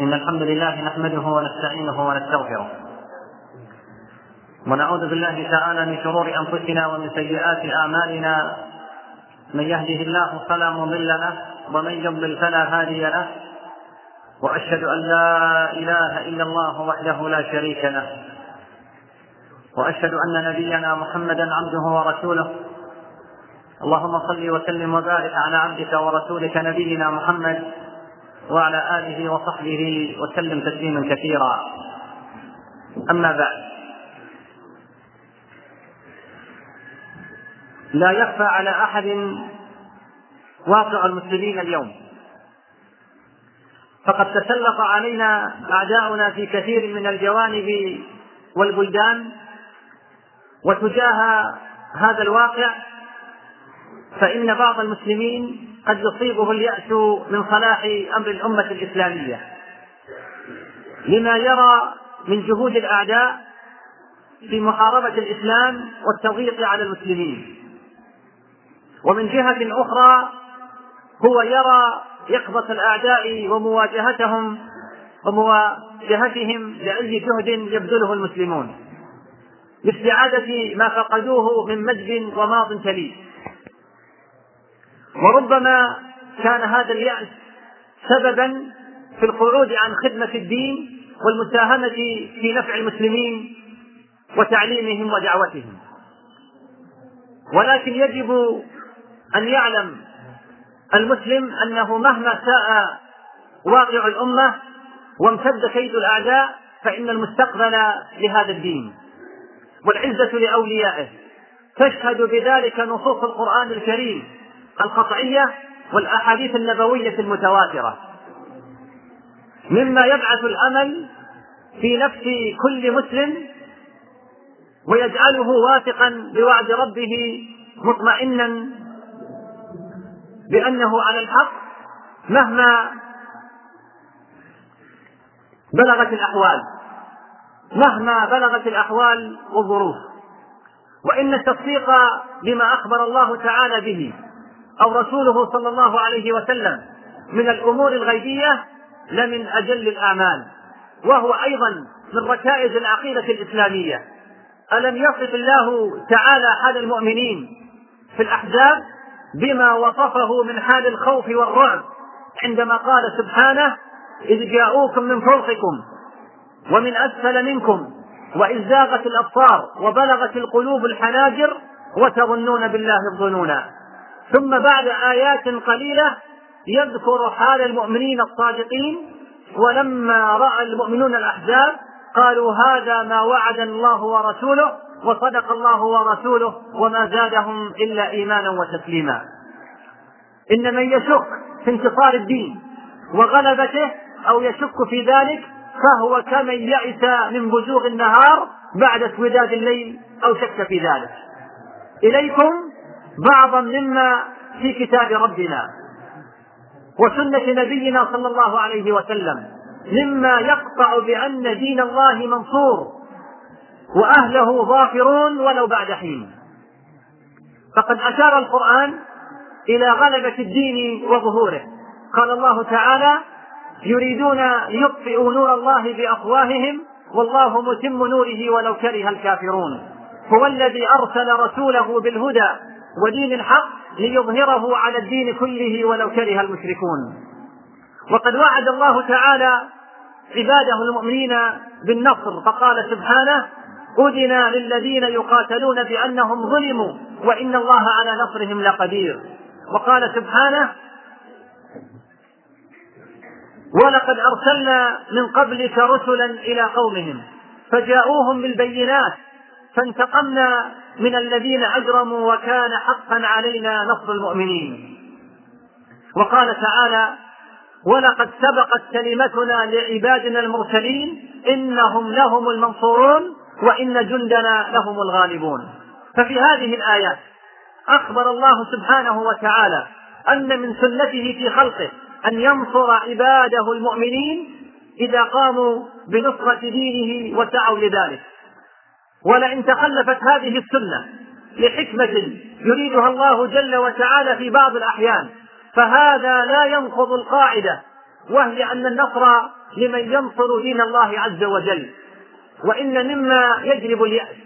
إن الحمد لله نحمده ونستعينه ونستغفره. ونعوذ بالله تعالى من شرور أنفسنا ومن سيئات أعمالنا. من يهده الله فلا مضل له ومن يضلل فلا هادي له. وأشهد أن لا إله إلا الله وحده لا شريك له. وأشهد أن نبينا محمدا عبده ورسوله. اللهم صل وسلم وبارك على عبدك ورسولك نبينا محمد. وعلى آله وصحبه وسلم تسليما كثيرا. أما بعد. لا يخفى على أحد واقع المسلمين اليوم. فقد تسلط علينا أعداؤنا في كثير من الجوانب والبلدان وتجاه هذا الواقع فإن بعض المسلمين قد يصيبه اليأس من صلاح أمر الأمة الإسلامية. لما يرى من جهود الأعداء في محاربة الإسلام والتضييق على المسلمين. ومن جهة أخرى هو يرى يقظة الأعداء ومواجهتهم ومواجهتهم لأي جهد يبذله المسلمون. لإستعادة ما فقدوه من مجد وماض تليد وربما كان هذا اليأس سببا في القعود عن خدمة الدين والمساهمة في نفع المسلمين وتعليمهم ودعوتهم. ولكن يجب أن يعلم المسلم أنه مهما ساء واقع الأمة وامتد كيد الأعداء فإن المستقبل لهذا الدين والعزة لأوليائه. تشهد بذلك نصوص القرآن الكريم. القطعية والأحاديث النبوية المتواترة. مما يبعث الأمل في نفس كل مسلم ويجعله واثقا بوعد ربه مطمئنا بأنه على الحق مهما بلغت الأحوال. مهما بلغت الأحوال والظروف. وإن التصديق بما أخبر الله تعالى به أو رسوله صلى الله عليه وسلم من الأمور الغيبية لمن أجل الأعمال. وهو أيضا من ركائز العقيدة الإسلامية. ألم يصف الله تعالى حال المؤمنين في الأحزاب بما وصفه من حال الخوف والرعب عندما قال سبحانه إذ جاءوكم من فوقكم ومن أسفل منكم وإذ زاغت الأبصار وبلغت القلوب الحناجر وتظنون بالله الظنونا. ثم بعد آيات قليلة يذكر حال المؤمنين الصادقين ولما رأى المؤمنون الأحزاب قالوا هذا ما وعد الله ورسوله وصدق الله ورسوله وما زادهم إلا إيمانا وتسليما. إن من يشك في انتصار الدين وغلبته أو يشك في ذلك فهو كمن يئس من بزوغ النهار بعد اسوداد الليل أو شك في ذلك. إليكم بعضا مما في كتاب ربنا وسنة نبينا صلى الله عليه وسلم مما يقطع بأن دين الله منصور وأهله ظافرون ولو بعد حين. فقد أشار القرآن إلى غلبة الدين وظهوره. قال الله تعالى يريدون ليطفئوا نور الله بأفواههم والله متم نوره ولو كره الكافرون. هو الذي أرسل رسوله بالهدى ودين الحق ليظهره على الدين كله ولو كره المشركون. وقد وعد الله تعالى عباده المؤمنين بالنصر فقال سبحانه أذن للذين يقاتلون بأنهم ظلموا وإن الله على نصرهم لقدير. وقال سبحانه ولقد أرسلنا من قبلك رسلا إلى قومهم فجاءوهم بالبينات فانتقمنا من الذين أجرموا وكان حقا علينا نصر المؤمنين. وقال تعالى ولقد سبقت كلمتنا لعبادنا المرسلين إنهم لهم المنصورون وإن جندنا لهم الغالبون. ففي هذه الآيات أخبر الله سبحانه وتعالى أن من سنته في خلقه أن ينصر عباده المؤمنين إذا قاموا بنصرة دينه وسعوا لذلك. ولئن تخلفت هذه السنة لحكمة يريدها الله جل وتعالى في بعض الأحيان فهذا لا ينقض القاعدة وهي أن النصر لمن ينصر دين الله عز وجل. وإن مما يجلب اليأس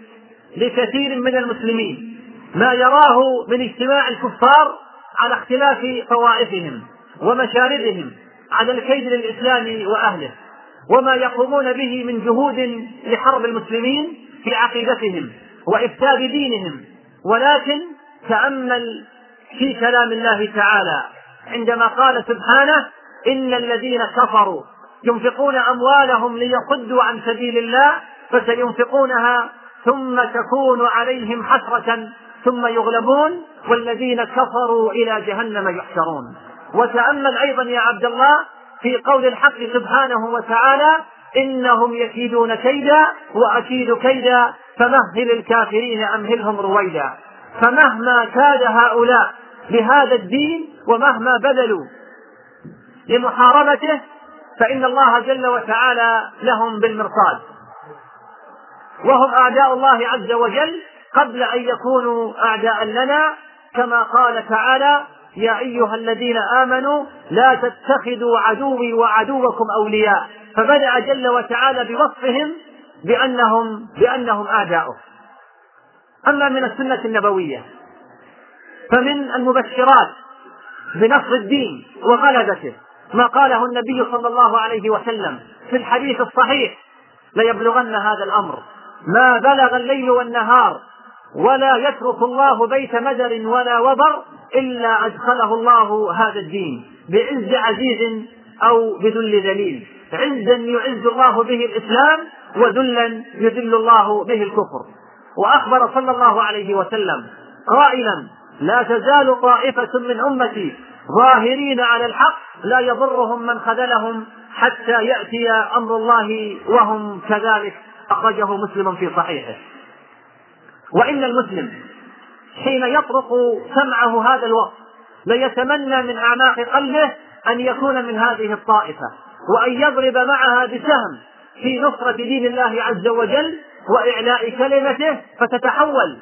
لكثير من المسلمين ما يراه من اجتماع الكفار على اختلاف طوائفهم ومشاربهم على الكيد للإسلام وأهله وما يقومون به من جهود لحرب المسلمين في عقيدتهم وإفساد دينهم ولكن تأمل في كلام الله تعالى عندما قال سبحانه إن الذين كفروا ينفقون أموالهم ليصدوا عن سبيل الله فسينفقونها ثم تكون عليهم حسرة ثم يغلبون والذين كفروا إلى جهنم يحشرون. وتأمل أيضا يا عبد الله في قول الحق سبحانه وتعالى إنهم يكيدون كيدا وأكيد كيدا فمهل الكافرين أمهلهم رويدا. فمهما كاد هؤلاء لهذا الدين ومهما بذلوا لمحاربته فإن الله جل وتعالى لهم بالمرصاد. وهم أعداء الله عز وجل قبل أن يكونوا أعداء لنا كما قال تعالى يا أيها الذين آمنوا لا تتخذوا عدوي وعدوكم أولياء. فبدأ جل وتعالى بوصفهم بأنهم بأنهم أعداؤه أما من السنة النبوية فمن المبشرات بنصر الدين وغلبته ما قاله النبي صلى الله عليه وسلم في الحديث الصحيح ليبلغن هذا الأمر ما بلغ الليل والنهار ولا يترك الله بيت مدر ولا وبر إلا أدخله الله هذا الدين بعز عزيز أو بذل ذليل. عزا يعز الله به الإسلام وذلا يذل الله به الكفر. وأخبر صلى الله عليه وسلم قائلا لا تزال طائفة من أمتي ظاهرين على الحق لا يضرهم من خذلهم حتى يأتي أمر الله وهم كذلك. أخرجه مسلم في صحيحه. وإن المسلم حين يطرق سمعه هذا الوقت ليتمنى من أعماق قلبه أن يكون من هذه الطائفة. وأن يضرب معها بسهم في نصرة دين الله عز وجل وإعلاء كلمته فتتحول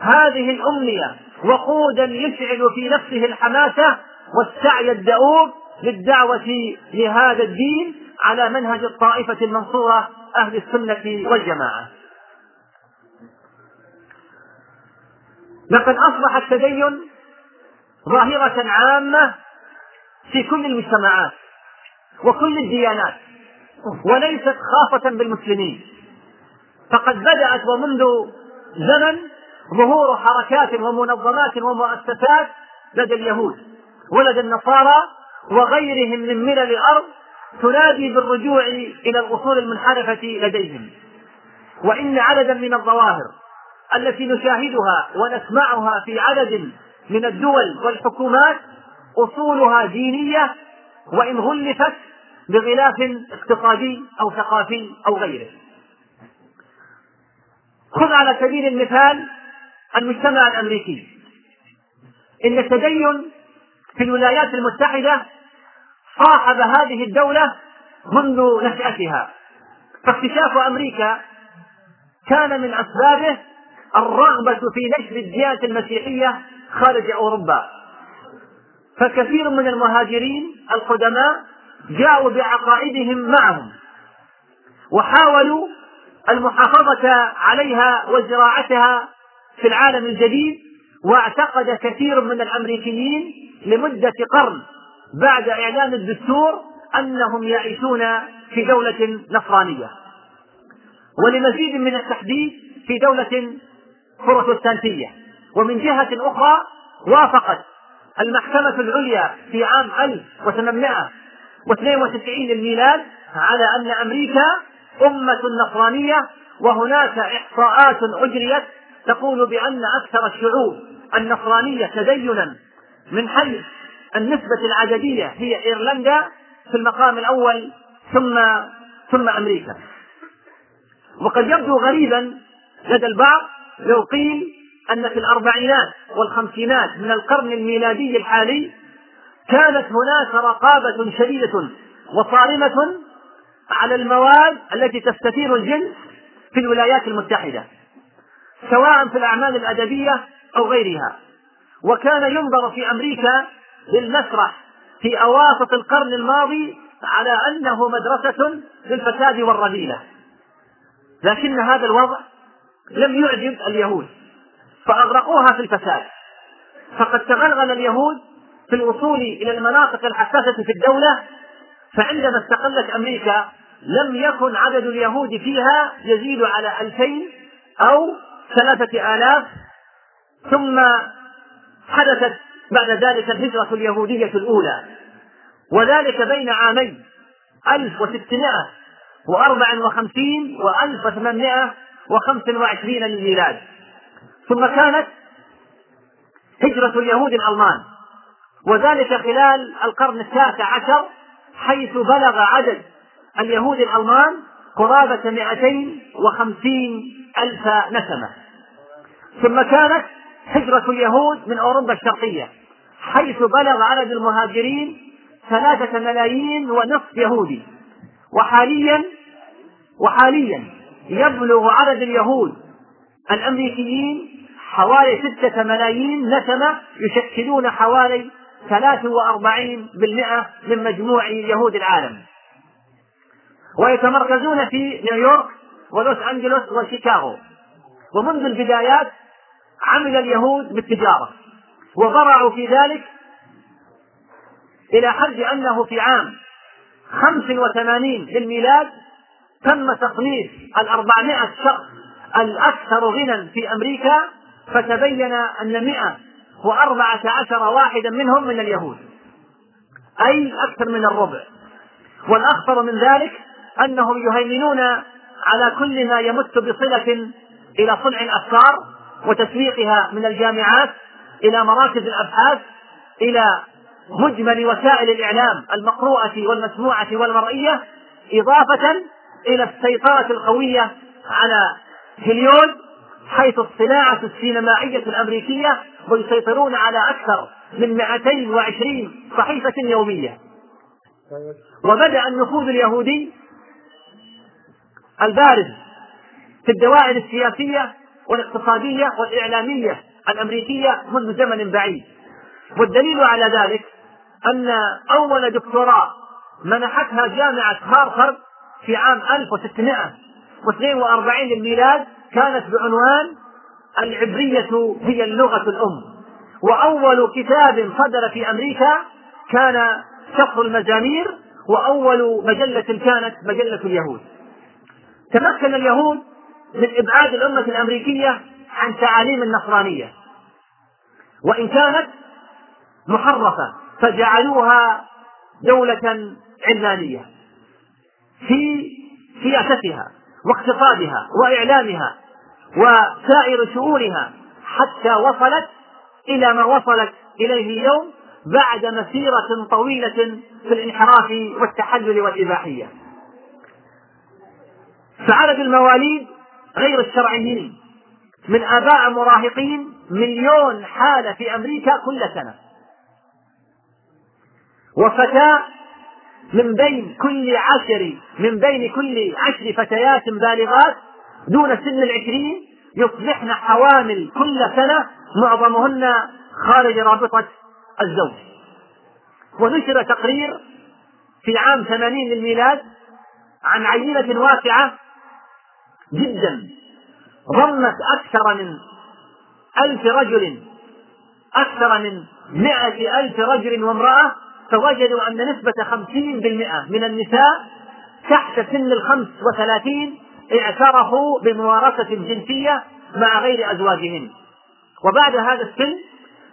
هذه الأمنية وقودا يشعل في نفسه الحماسة والسعي الدؤوب للدعوة لهذا الدين على منهج الطائفة المنصورة أهل السنة والجماعة. لقد أصبح التدين ظاهرة عامة في كل المجتمعات. وكل الديانات وليست خاصة بالمسلمين. فقد بدأت ومنذ زمن ظهور حركات ومنظمات ومؤسسات لدى اليهود ولدى النصارى وغيرهم من ملل الأرض تنادي بالرجوع إلى الأصول المنحرفة لديهم. وإن عددا من الظواهر التي نشاهدها ونسمعها في عدد من الدول والحكومات أصولها دينية وإن غلفت بغلاف اقتصادي أو ثقافي أو غيره. خذ على سبيل المثال المجتمع الأمريكي. إن التدين في الولايات المتحدة صاحب هذه الدولة منذ نشأتها. فاكتشاف أمريكا كان من أسبابه الرغبة في نشر الديانة المسيحية خارج أوروبا. فكثير من المهاجرين القدماء جاءوا بعقائدهم معهم وحاولوا المحافظة عليها وزراعتها في العالم الجديد واعتقد كثير من الأمريكيين لمدة قرن بعد إعلان الدستور أنهم يعيشون في دولة نصرانية. ولمزيد من التحديد في دولة بروتستانتية. ومن جهة أخرى وافقت المحكمة العليا في عام 1892 للميلاد على أن أمريكا أمة نصرانية وهناك إحصاءات أجريت تقول بأن أكثر الشعوب النصرانية تدينا من حيث النسبة العددية هي إيرلندا في المقام الأول ثم ثم أمريكا. وقد يبدو غريبا لدى البعض لو قيل أن في الأربعينات والخمسينات من القرن الميلادي الحالي كانت هناك رقابة شديدة وصارمة على المواد التي تستثير الجنس في الولايات المتحدة سواء في الأعمال الأدبية أو غيرها. وكان ينظر في أمريكا للمسرح في أواسط القرن الماضي على أنه مدرسة للفساد والرذيلة. لكن هذا الوضع لم يعجب اليهود فأغرقوها في الفساد. فقد تغلغل اليهود في الوصول إلى المناطق الحساسة في الدولة فعندما استقلت أمريكا لم يكن عدد اليهود فيها يزيد على ألفين أو ثلاثة آلاف ثم حدثت بعد ذلك الهجرة اليهودية الأولى. وذلك بين عامي 1654 و 1825 للميلاد. ثم كانت هجرة اليهود الألمان. وذلك خلال القرن التاسع عشر حيث بلغ عدد اليهود الألمان قرابة 250 ألف نسمة. ثم كانت هجرة اليهود من أوروبا الشرقية حيث بلغ عدد المهاجرين ثلاثة ملايين ونصف يهودي. وحاليا وحاليا يبلغ عدد اليهود الأمريكيين حوالي ستة ملايين نسمة يشكلون حوالي ثلاث وأربعين بالمئة من مجموع يهود العالم. ويتمركزون في نيويورك ولوس أنجلوس وشيكاغو. ومنذ البدايات عمل اليهود بالتجارة. وبرعوا في ذلك إلى حد أنه في عام خمس وثمانين للميلاد تم تصنيف الأربعمائة شخص الأكثر غنى في أمريكا. فتبين أن مئة وأربعة عشر واحدا منهم من اليهود. أي أكثر من الربع. والأخطر من ذلك أنهم يهيمنون على كل ما يمت بصلة إلى صنع الأفكار وتسويقها من الجامعات إلى مراكز الأبحاث إلى مجمل وسائل الإعلام المقروءة والمسموعة والمرئية إضافة إلى السيطرة القوية على هليون حيث الصناعة السينمائية الأمريكية ويسيطرون على أكثر من 220 صحيفة يومية. وبدأ النفوذ اليهودي البارز في الدوائر السياسية والاقتصادية والإعلامية الأمريكية منذ زمن بعيد. والدليل على ذلك أن أول دكتوراه منحتها جامعة هارفارد في عام 1642 للميلاد كانت بعنوان العبرية هي اللغة الأم. وأول كتاب صدر في أمريكا كان شفر المزامير وأول مجلة كانت مجلة اليهود. تمكن اليهود من إبعاد الأمة الأمريكية عن تعاليم النصرانية. وإن كانت محرفة فجعلوها دولة علمانية في سياستها واقتصادها وإعلامها. وسائر شؤونها حتى وصلت إلى ما وصلت إليه اليوم بعد مسيرة طويلة في الانحراف والتحلل والإباحية. فعدد المواليد غير الشرعيين من آباء مراهقين مليون حالة في أمريكا كل سنة. وفتاة من بين كل عشر من بين كل عشر فتيات بالغات دون سن العشرين يصبحن حوامل كل سنة معظمهن خارج رابطة الزوج. ونشر تقرير في عام ثمانين للميلاد عن عينة واسعة جدا. ضمت أكثر من ألف رجل أكثر من مائة ألف رجل وامرأة فوجدوا أن نسبة خمسين بالمئة من النساء تحت سن الخمس وثلاثين اعترفوا بممارسة جنسية مع غير أزواجهن. وبعد هذا السن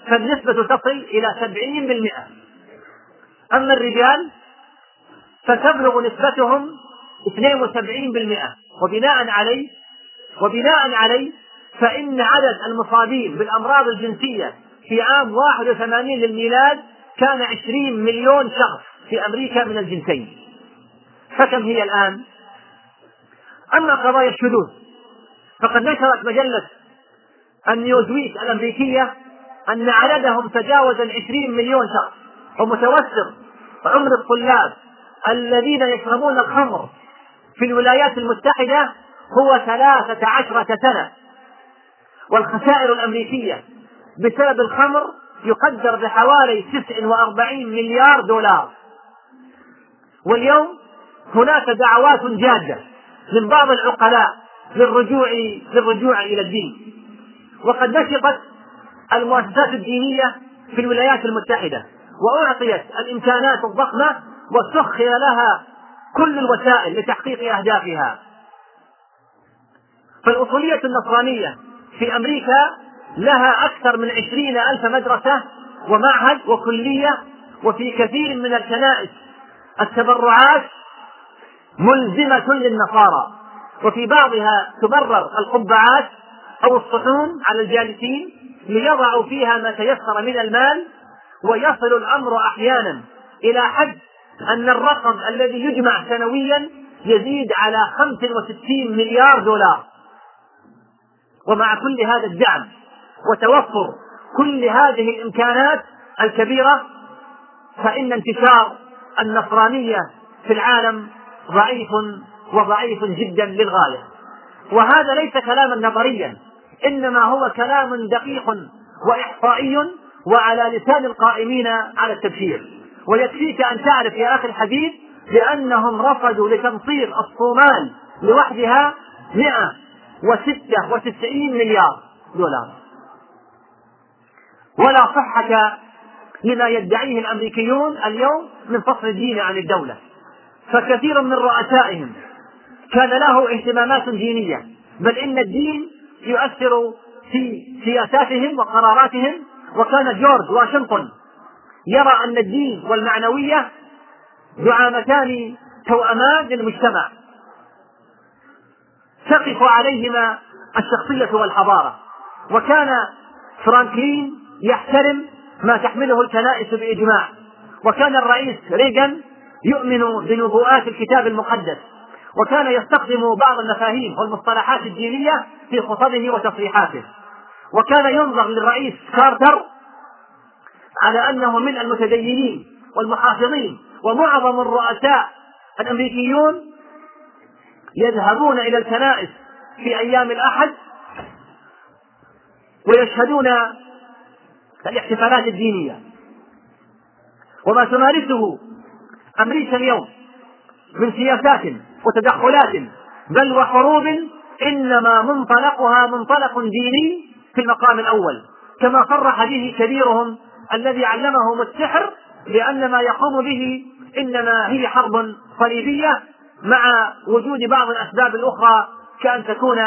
فالنسبة تصل إلى سبعين بالمئة. أما الرجال فتبلغ نسبتهم اثنين وسبعين بالمئة. وبناء عليه وبناء عليه فإن عدد المصابين بالأمراض الجنسية في عام 81 للميلاد كان 20 مليون شخص في أمريكا من الجنسين. فكم هي الآن؟ أما قضايا الشذوذ. فقد نشرت مجلة النيوزويك الأمريكية أن عددهم تجاوز العشرين مليون شخص. ومتوسط عمر الطلاب الذين يشربون الخمر في الولايات المتحدة هو ثلاثة عشرة سنة. والخسائر الأمريكية بسبب الخمر يقدر بحوالي 49 مليار دولار. واليوم هناك دعوات جادة. من بعض العقلاء للرجوع للرجوع إلى الدين. وقد نشطت المؤسسات الدينية في الولايات المتحدة وأعطيت الإمكانات الضخمة وسخر لها كل الوسائل لتحقيق أهدافها. فالأصولية النصرانية في أمريكا لها أكثر من عشرين ألف مدرسة ومعهد وكلية وفي كثير من الكنائس التبرعات ملزمة للنصارى. وفي بعضها تبرر القبعات أو الصحون على الجالسين ليضعوا فيها ما تيسر من المال ويصل الأمر أحيانا إلى حد أن الرقم الذي يجمع سنويا يزيد على 65 مليار دولار. ومع كل هذا الدعم وتوفر كل هذه الإمكانات الكبيرة فإن انتشار النصرانية في العالم ضعيف وضعيف جدا للغاية. وهذا ليس كلاما نظريا إنما هو كلام دقيق وإحصائي وعلى لسان القائمين على التبشير. ويكفيك أن تعرف يا أخي الحبيب بأنهم رفضوا لتمصير الصومال لوحدها 196 مليار دولار. ولا صحة لما يدعيه الأمريكيون اليوم من فصل الدين عن الدولة. فكثير من رؤسائهم كان له اهتمامات دينية بل إن الدين يؤثر في سياساتهم وقراراتهم. وكان جورج واشنطن يرى أن الدين والمعنوية دعامتان توأمان للمجتمع. تقف عليهما الشخصية والحضارة وكان فرانكلين يحترم ما تحمله الكنائس بإجماع وكان الرئيس ريغان يؤمن بنبوءات الكتاب المقدس وكان يستخدم بعض المفاهيم والمصطلحات الدينية في خطبه وتصريحاته. وكان ينظر للرئيس كارتر على أنه من المتدينين والمحافظين ومعظم الرؤساء الأمريكيون يذهبون إلى الكنائس في أيام الأحد ويشهدون الاحتفالات الدينية. وما تمارسه أمريكا اليوم من سياسات وتدخلات بل وحروب إنما منطلقها منطلق ديني في المقام الأول كما صرح به كبيرهم الذي علمهم السحر لأن ما يقوم به إنما هي حرب صليبية مع وجود بعض الأسباب الأخرى كأن تكون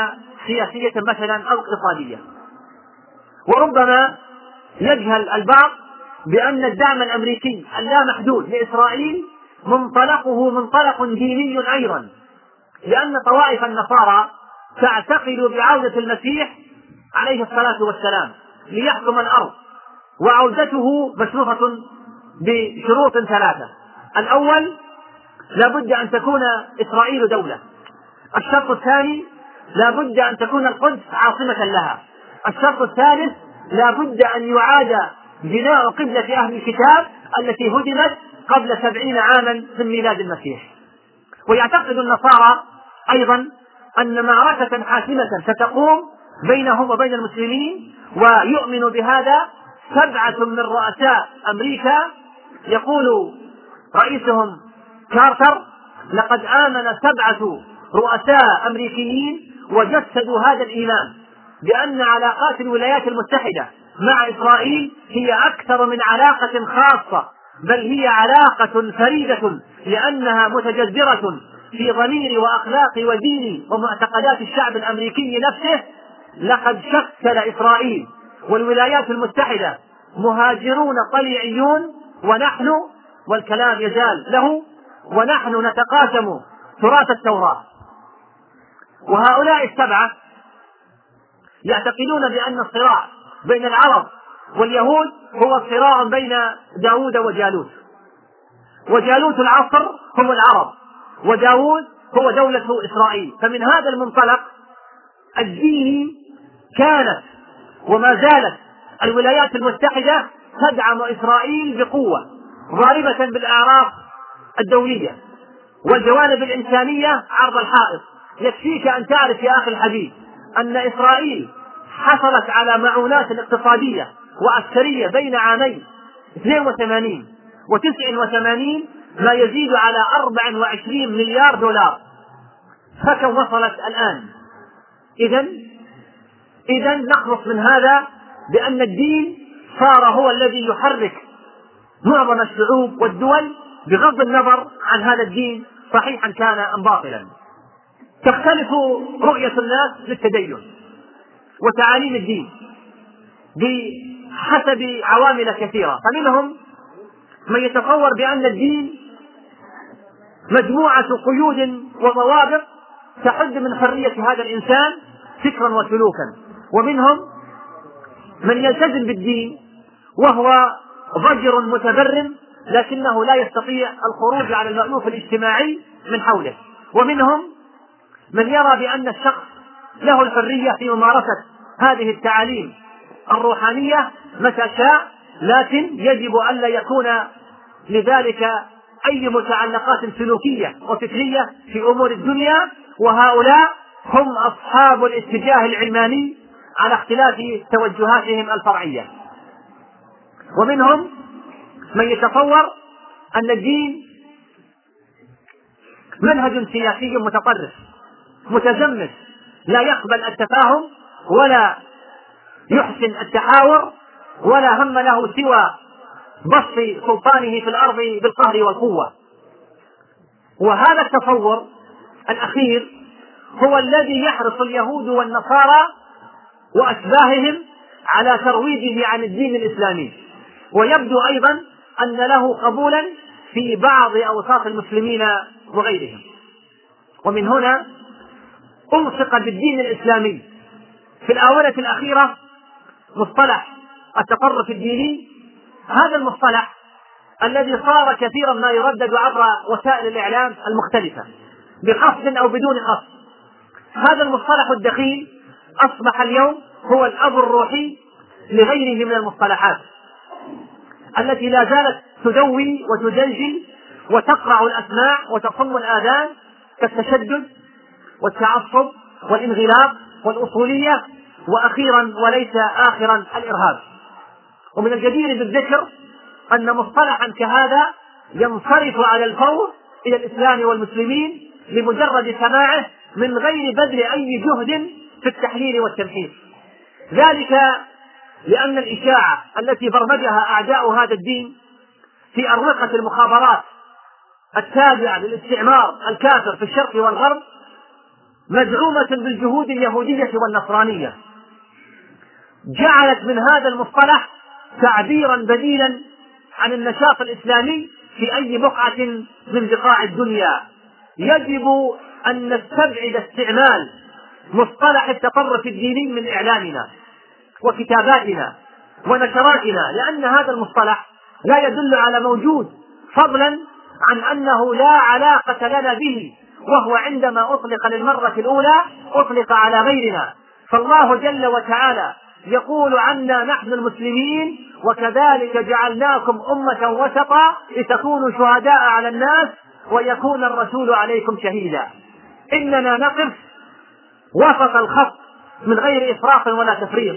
سياسية مثلا أو اقتصادية. وربما يجهل البعض بأن الدعم الأمريكي اللامحدود لإسرائيل منطلقه منطلق ديني أيضا. لأن طوائف النصارى تعتقد بعودة المسيح عليه الصلاة والسلام ليحكم الأرض وعودته مشروطة بشروط ثلاثة. الأول لا بد أن تكون إسرائيل دولة. الشرط الثاني لا بد أن تكون القدس عاصمة لها. الشرط الثالث لا بد أن يعاد بناء قبلة أهل الكتاب التي هدمت قبل سبعين عاما من ميلاد المسيح. ويعتقد النصارى أيضا أن معركة حاسمة ستقوم بينهم وبين المسلمين ويؤمن بهذا سبعة من رؤساء أمريكا. يقول رئيسهم كارتر لقد آمن سبعة رؤساء أمريكيين وجسدوا هذا الإيمان بأن علاقات الولايات المتحدة مع إسرائيل هي أكثر من علاقة خاصة بل هي علاقة فريدة لأنها متجذرة في ضمير وأخلاق ودين ومعتقدات الشعب الأمريكي نفسه. لقد شكل إسرائيل والولايات المتحدة مهاجرون طليعيون ونحن والكلام يزال له ونحن نتقاسم تراث التوراة. وهؤلاء السبعة يعتقدون بأن الصراع بين العرب واليهود هو صراع بين داود وجالوت. وجالوت العصر هم العرب وداود هو دولة إسرائيل. فمن هذا المنطلق الديني كانت وما زالت الولايات المتحدة تدعم إسرائيل بقوة ضاربة بالأعراف الدولية والجوانب الإنسانية عرض الحائط. يكفيك أن تعرف يا أخي الحبيب أن إسرائيل حصلت على معونات اقتصادية وعسكرية بين عامين 82 و 89 ما يزيد على 24 مليار دولار. فكم وصلت الآن؟ إذا إذا نخلص من هذا بأن الدين صار هو الذي يحرك معظم الشعوب والدول بغض النظر عن هذا الدين صحيحا كان أم باطلا. تختلف رؤية الناس للتدين وتعاليم الدين. بحسب عوامل كثيرة. فمنهم من يتصور بأن الدين مجموعة قيود وضوابط تحد من حرية هذا الإنسان فكرا وسلوكا. ومنهم من يلتزم بالدين وهو ضجر متبرم لكنه لا يستطيع الخروج على المألوف الاجتماعي من حوله. ومنهم من يرى بأن الشخص له الحرية في ممارسة هذه التعاليم. الروحانية متى شاء لكن يجب ألا يكون لذلك أي متعلقات سلوكية وفكرية في أمور الدنيا وهؤلاء هم أصحاب الاتجاه العلماني على اختلاف توجهاتهم الفرعية. ومنهم من يتصور أن الدين منهج سياسي متطرف متزمت لا يقبل التفاهم ولا يحسن التحاور ولا هم له سوى بسط سلطانه في الأرض بالقهر والقوة. وهذا التصور الأخير هو الذي يحرص اليهود والنصارى واشباههم على ترويجه عن الدين الإسلامي. ويبدو أيضا أن له قبولا في بعض أوساط المسلمين وغيرهم. ومن هنا ألصق بالدين الإسلامي. في الآونة الأخيرة مصطلح التطرف الديني. هذا المصطلح الذي صار كثيرا ما يردد عبر وسائل الإعلام المختلفة بقصد أو بدون قصد. هذا المصطلح الدخيل أصبح اليوم هو الأب الروحي لغيره من المصطلحات التي لا زالت تدوي وتجلجل وتقرع الأسماع وتصم الآذان كالتشدد والتعصب والانغلاق والأصولية وأخيرا وليس آخرا الإرهاب. ومن الجدير بالذكر أن مصطلحا كهذا ينصرف على الفور إلى الإسلام والمسلمين لمجرد سماعه من غير بذل أي جهد في التحليل والتمحيص ذلك لأن الإشاعة التي برمجها أعداء هذا الدين في أروقة المخابرات التابعة للاستعمار الكافر في الشرق والغرب مدعومة بالجهود اليهودية والنصرانية. جعلت من هذا المصطلح تعبيرا بديلا عن النشاط الإسلامي في أي بقعة من بقاع الدنيا. يجب أن نستبعد استعمال مصطلح التطرف الديني من إعلامنا وكتاباتنا ونشراتنا لأن هذا المصطلح لا يدل على موجود فضلا عن أنه لا علاقة لنا به وهو عندما أطلق للمرة الأولى أطلق على غيرنا. فالله جل وتعالى يقول عنا نحن المسلمين وكذلك جعلناكم أمة وسطا لتكونوا شهداء على الناس ويكون الرسول عليكم شهيدا. إننا نقف وسط الخط من غير إسراف ولا تفريط.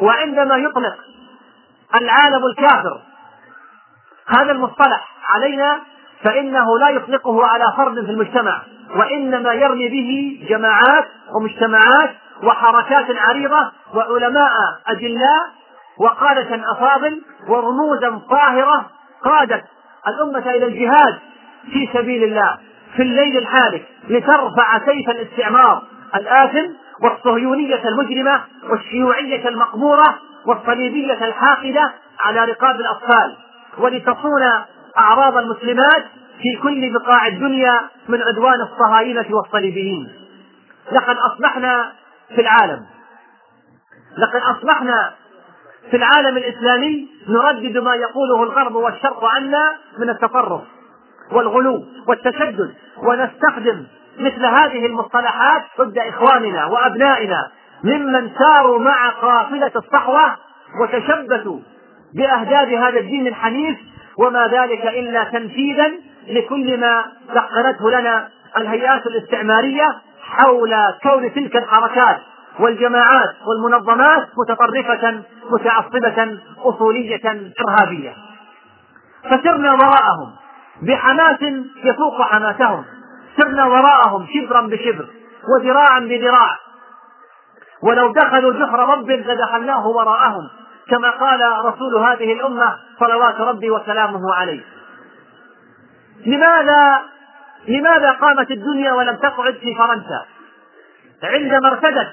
وعندما يطلق العالم الكافر هذا المصطلح علينا فإنه لا يطلقه على فرد في المجتمع وإنما يرمي به جماعات ومجتمعات وحركات عريضة وعلماء أجلاء وقادة أفاضل ورموزا طاهرة قادت الأمة إلى الجهاد في سبيل الله في الليل الحالك لترفع سيف الاستعمار الآثم والصهيونية المجرمة والشيوعية المقبورة والصليبية الحاقدة على رقاب الأطفال ولتصون أعراض المسلمات في كل بقاع الدنيا من عدوان الصهاينة والصليبيين. لقد أصبحنا في العالم. لقد أصبحنا في العالم الإسلامي نردد ما يقوله الغرب والشرق عنا من التطرف والغلو والتشدد ونستخدم مثل هذه المصطلحات ضد إخواننا وأبنائنا ممن ساروا مع قافلة الصحوة وتشبثوا بأهداف هذا الدين الحنيف وما ذلك إلا تنفيذا لكل ما سخرته لنا الهيئات الاستعمارية حول كون تلك الحركات والجماعات والمنظمات متطرفة متعصبة أصولية إرهابية. فسرنا وراءهم بحماس يفوق حماسهم. سرنا وراءهم شبرا بشبر وذراعا بذراع. ولو دخلوا جحر رب لدخلناه وراءهم كما قال رسول هذه الأمة صلوات ربي وسلامه عليه. لماذا لماذا قامت الدنيا ولم تقعد في فرنسا؟ عندما ارتدت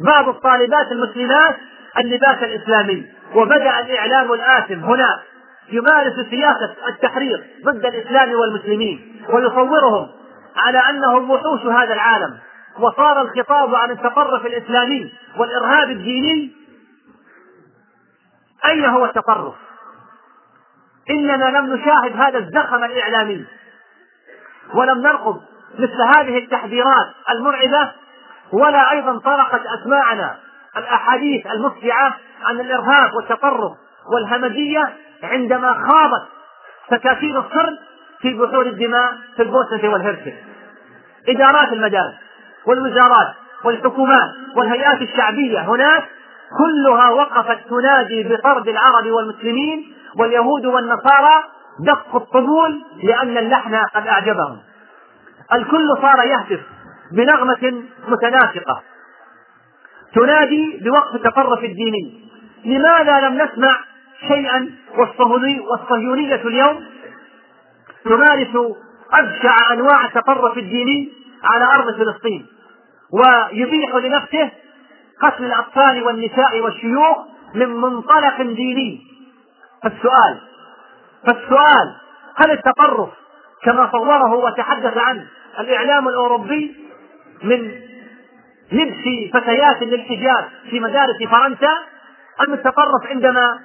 بعض الطالبات المسلمات اللباس الإسلامي وبدأ الإعلام الآثم هنا يمارس سياسة التحرير ضد الإسلام والمسلمين ويصورهم على أنهم وحوش هذا العالم. وصار الخطاب عن التطرف الإسلامي والإرهاب الديني. أين هو التطرف؟ إننا لم نشاهد هذا الزخم الإعلامي. ولم نرقب مثل هذه التحذيرات المرعبة ولا أيضا طرقت أسماعنا الأحاديث المفزعة عن الإرهاب والتطرف والهمجية عندما خاضت سكاكين الصرب في بحور الدماء في البوسنة والهرسك إدارات المدارس والوزارات والحكومات والهيئات الشعبية هناك كلها وقفت تنادي بطرد العرب والمسلمين واليهود والنصارى دق الطبول لأن اللحن قد أعجبهم. الكل صار يهتف بنغمة متناسقة. تنادي بوقف التطرف الديني. لماذا لم نسمع شيئا والصهيونية اليوم؟ تمارس أبشع أنواع التطرف الديني على أرض فلسطين ويبيح لنفسه قتل الأطفال والنساء والشيوخ من منطلق ديني. فالسؤال فالسؤال هل التطرف كما صوره وتحدث عنه الإعلام الأوروبي من لبس فتيات للحجاب في مدارس فرنسا أم التطرف عندما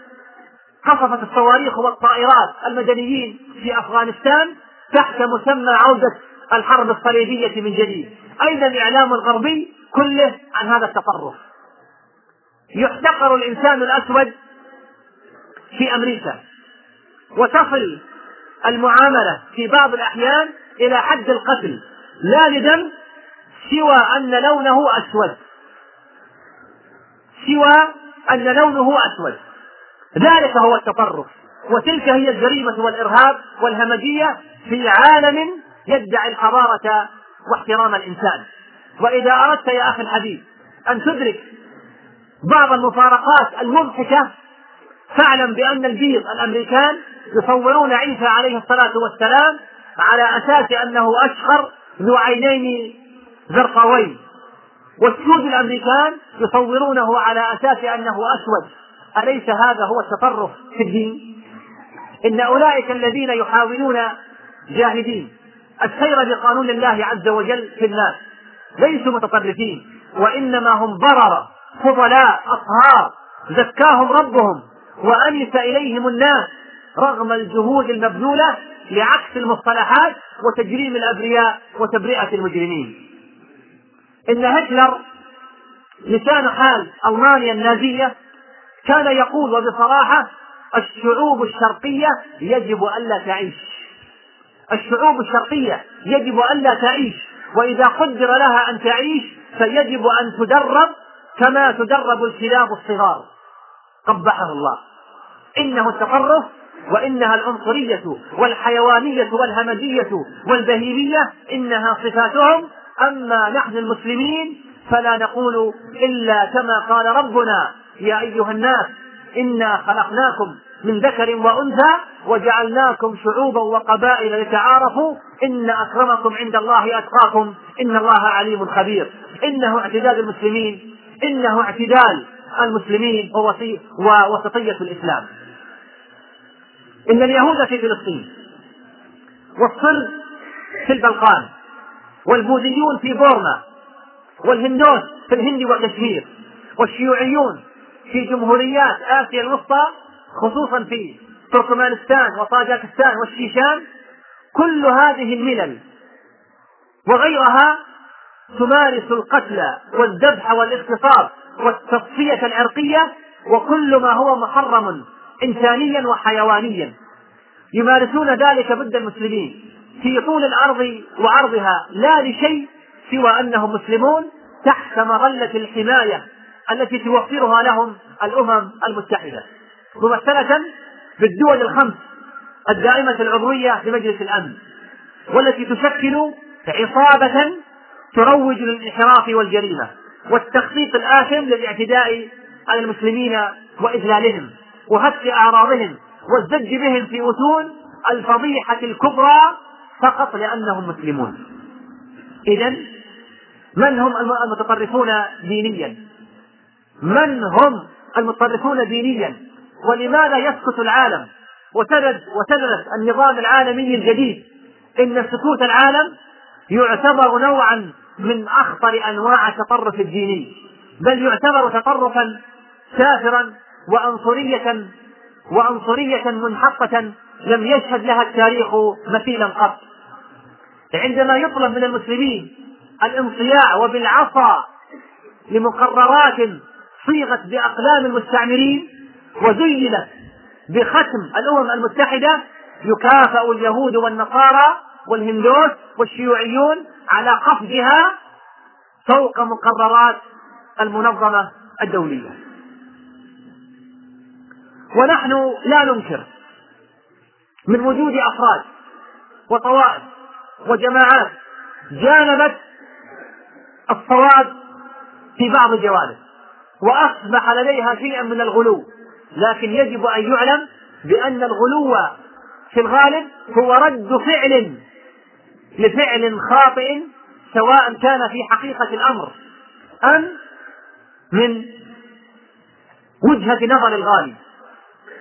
قصفت الصواريخ والطائرات المدنيين في أفغانستان تحت مسمى عودة الحرب الصليبية من جديد؟ أين الإعلام الغربي كله عن هذا التطرف؟ يحتقر الإنسان الأسود في أمريكا. وتصل المعاملة في بعض الأحيان إلى حد القتل لا لدم سوى أن لونه أسود. سوى أن لونه أسود. ذلك هو التطرف. وتلك هي الجريمة والإرهاب والهمجية في عالم يدعي الحضارة واحترام الإنسان. وإذا أردت يا أخي الحبيب أن تدرك بعض المفارقات المضحكة فاعلم بأن البيض الأمريكان يصورون عيسى عليه الصلاة والسلام على أساس أنه أشقر ذو عينين زرقاوين. والسود الأمريكان يصورونه على أساس أنه أسود. أليس هذا هو التطرف في الدين؟ إن أولئك الذين يحاولون جاهدين. السير بقانون الله عز وجل في الناس. ليسوا متطرفين. وإنما هم بررة فضلاء أطهار. زكاهم ربهم. وأنس إليهم الناس. رغم الجهود المبذولة لعكس المصطلحات وتجريم الأبرياء وتبرئة المجرمين. إن هتلر لسان حال ألمانيا النازية كان يقول وبصراحة الشعوب الشرقية يجب ألا تعيش. الشعوب الشرقية يجب ألا تعيش وإذا قدر لها أن تعيش فيجب أن تدرب كما تدرب الكلاب الصغار. قبحه الله. إنه التطرف وإنها العنصرية والحيوانية والهمجية والبهيمية إنها صفاتهم. أما نحن المسلمين فلا نقول إلا كما قال ربنا يا أيها الناس إنا خلقناكم من ذكر وأنثى وجعلناكم شعوبا وقبائل لتعارفوا. إن أكرمكم عند الله أتقاكم. إن الله عليم خبير. إنه اعتدال المسلمين. إنه اعتدال المسلمين ووسطية الإسلام. إن اليهود في فلسطين والصرب في البلقان والبوذيون في بورما والهندوس في الهند وكشمير والشيوعيون في جمهوريات آسيا الوسطى خصوصا في تركمانستان وطاجكستان والشيشان كل هذه الملل وغيرها تمارس القتل والذبح والاغتصاب والتصفية العرقية وكل ما هو محرم إنسانيا وحيوانيا. يمارسون ذلك ضد المسلمين. في طول الأرض وعرضها لا لشيء سوى أنهم مسلمون تحت مظلة الحماية التي توفرها لهم الأمم المتحدة. ممثلة بالدول الخمس الدائمة العضوية لمجلس الأمن والتي تشكل عصابة تروج للانحراف والجريمة والتخطيط الآثم للاعتداء على المسلمين وإذلالهم. وهتك أعراضهم والزج بهم في متون الفضيحة الكبرى فقط لأنهم مسلمون. إذا من هم المتطرفون دينيا؟ من هم المتطرفون دينيا؟ ولماذا يسكت العالم؟ وسند وسندت النظام العالمي الجديد. إن سكوت العالم يعتبر نوعا من أخطر أنواع التطرف الديني بل يعتبر تطرفا كافرا وعنصرية وعنصرية منحقة لم يشهد لها التاريخ مثيلا قط. عندما يطلب من المسلمين الانصياع وبالعصا لمقررات صيغت بأقلام المستعمرين وزينت بختم الأمم المتحدة يكافأ اليهود والنصارى والهندوس والشيوعيون على قفزها فوق مقررات المنظمة الدولية. ونحن لا ننكر من وجود أفراد وطوائف وجماعات جانبت الصواب في بعض الجوانب وأصبح لديها شيئا من الغلو لكن يجب أن يعلم بأن الغلو في الغالب هو رد فعل لفعل خاطئ سواء كان في حقيقة الأمر أم من وجهة نظر الغالي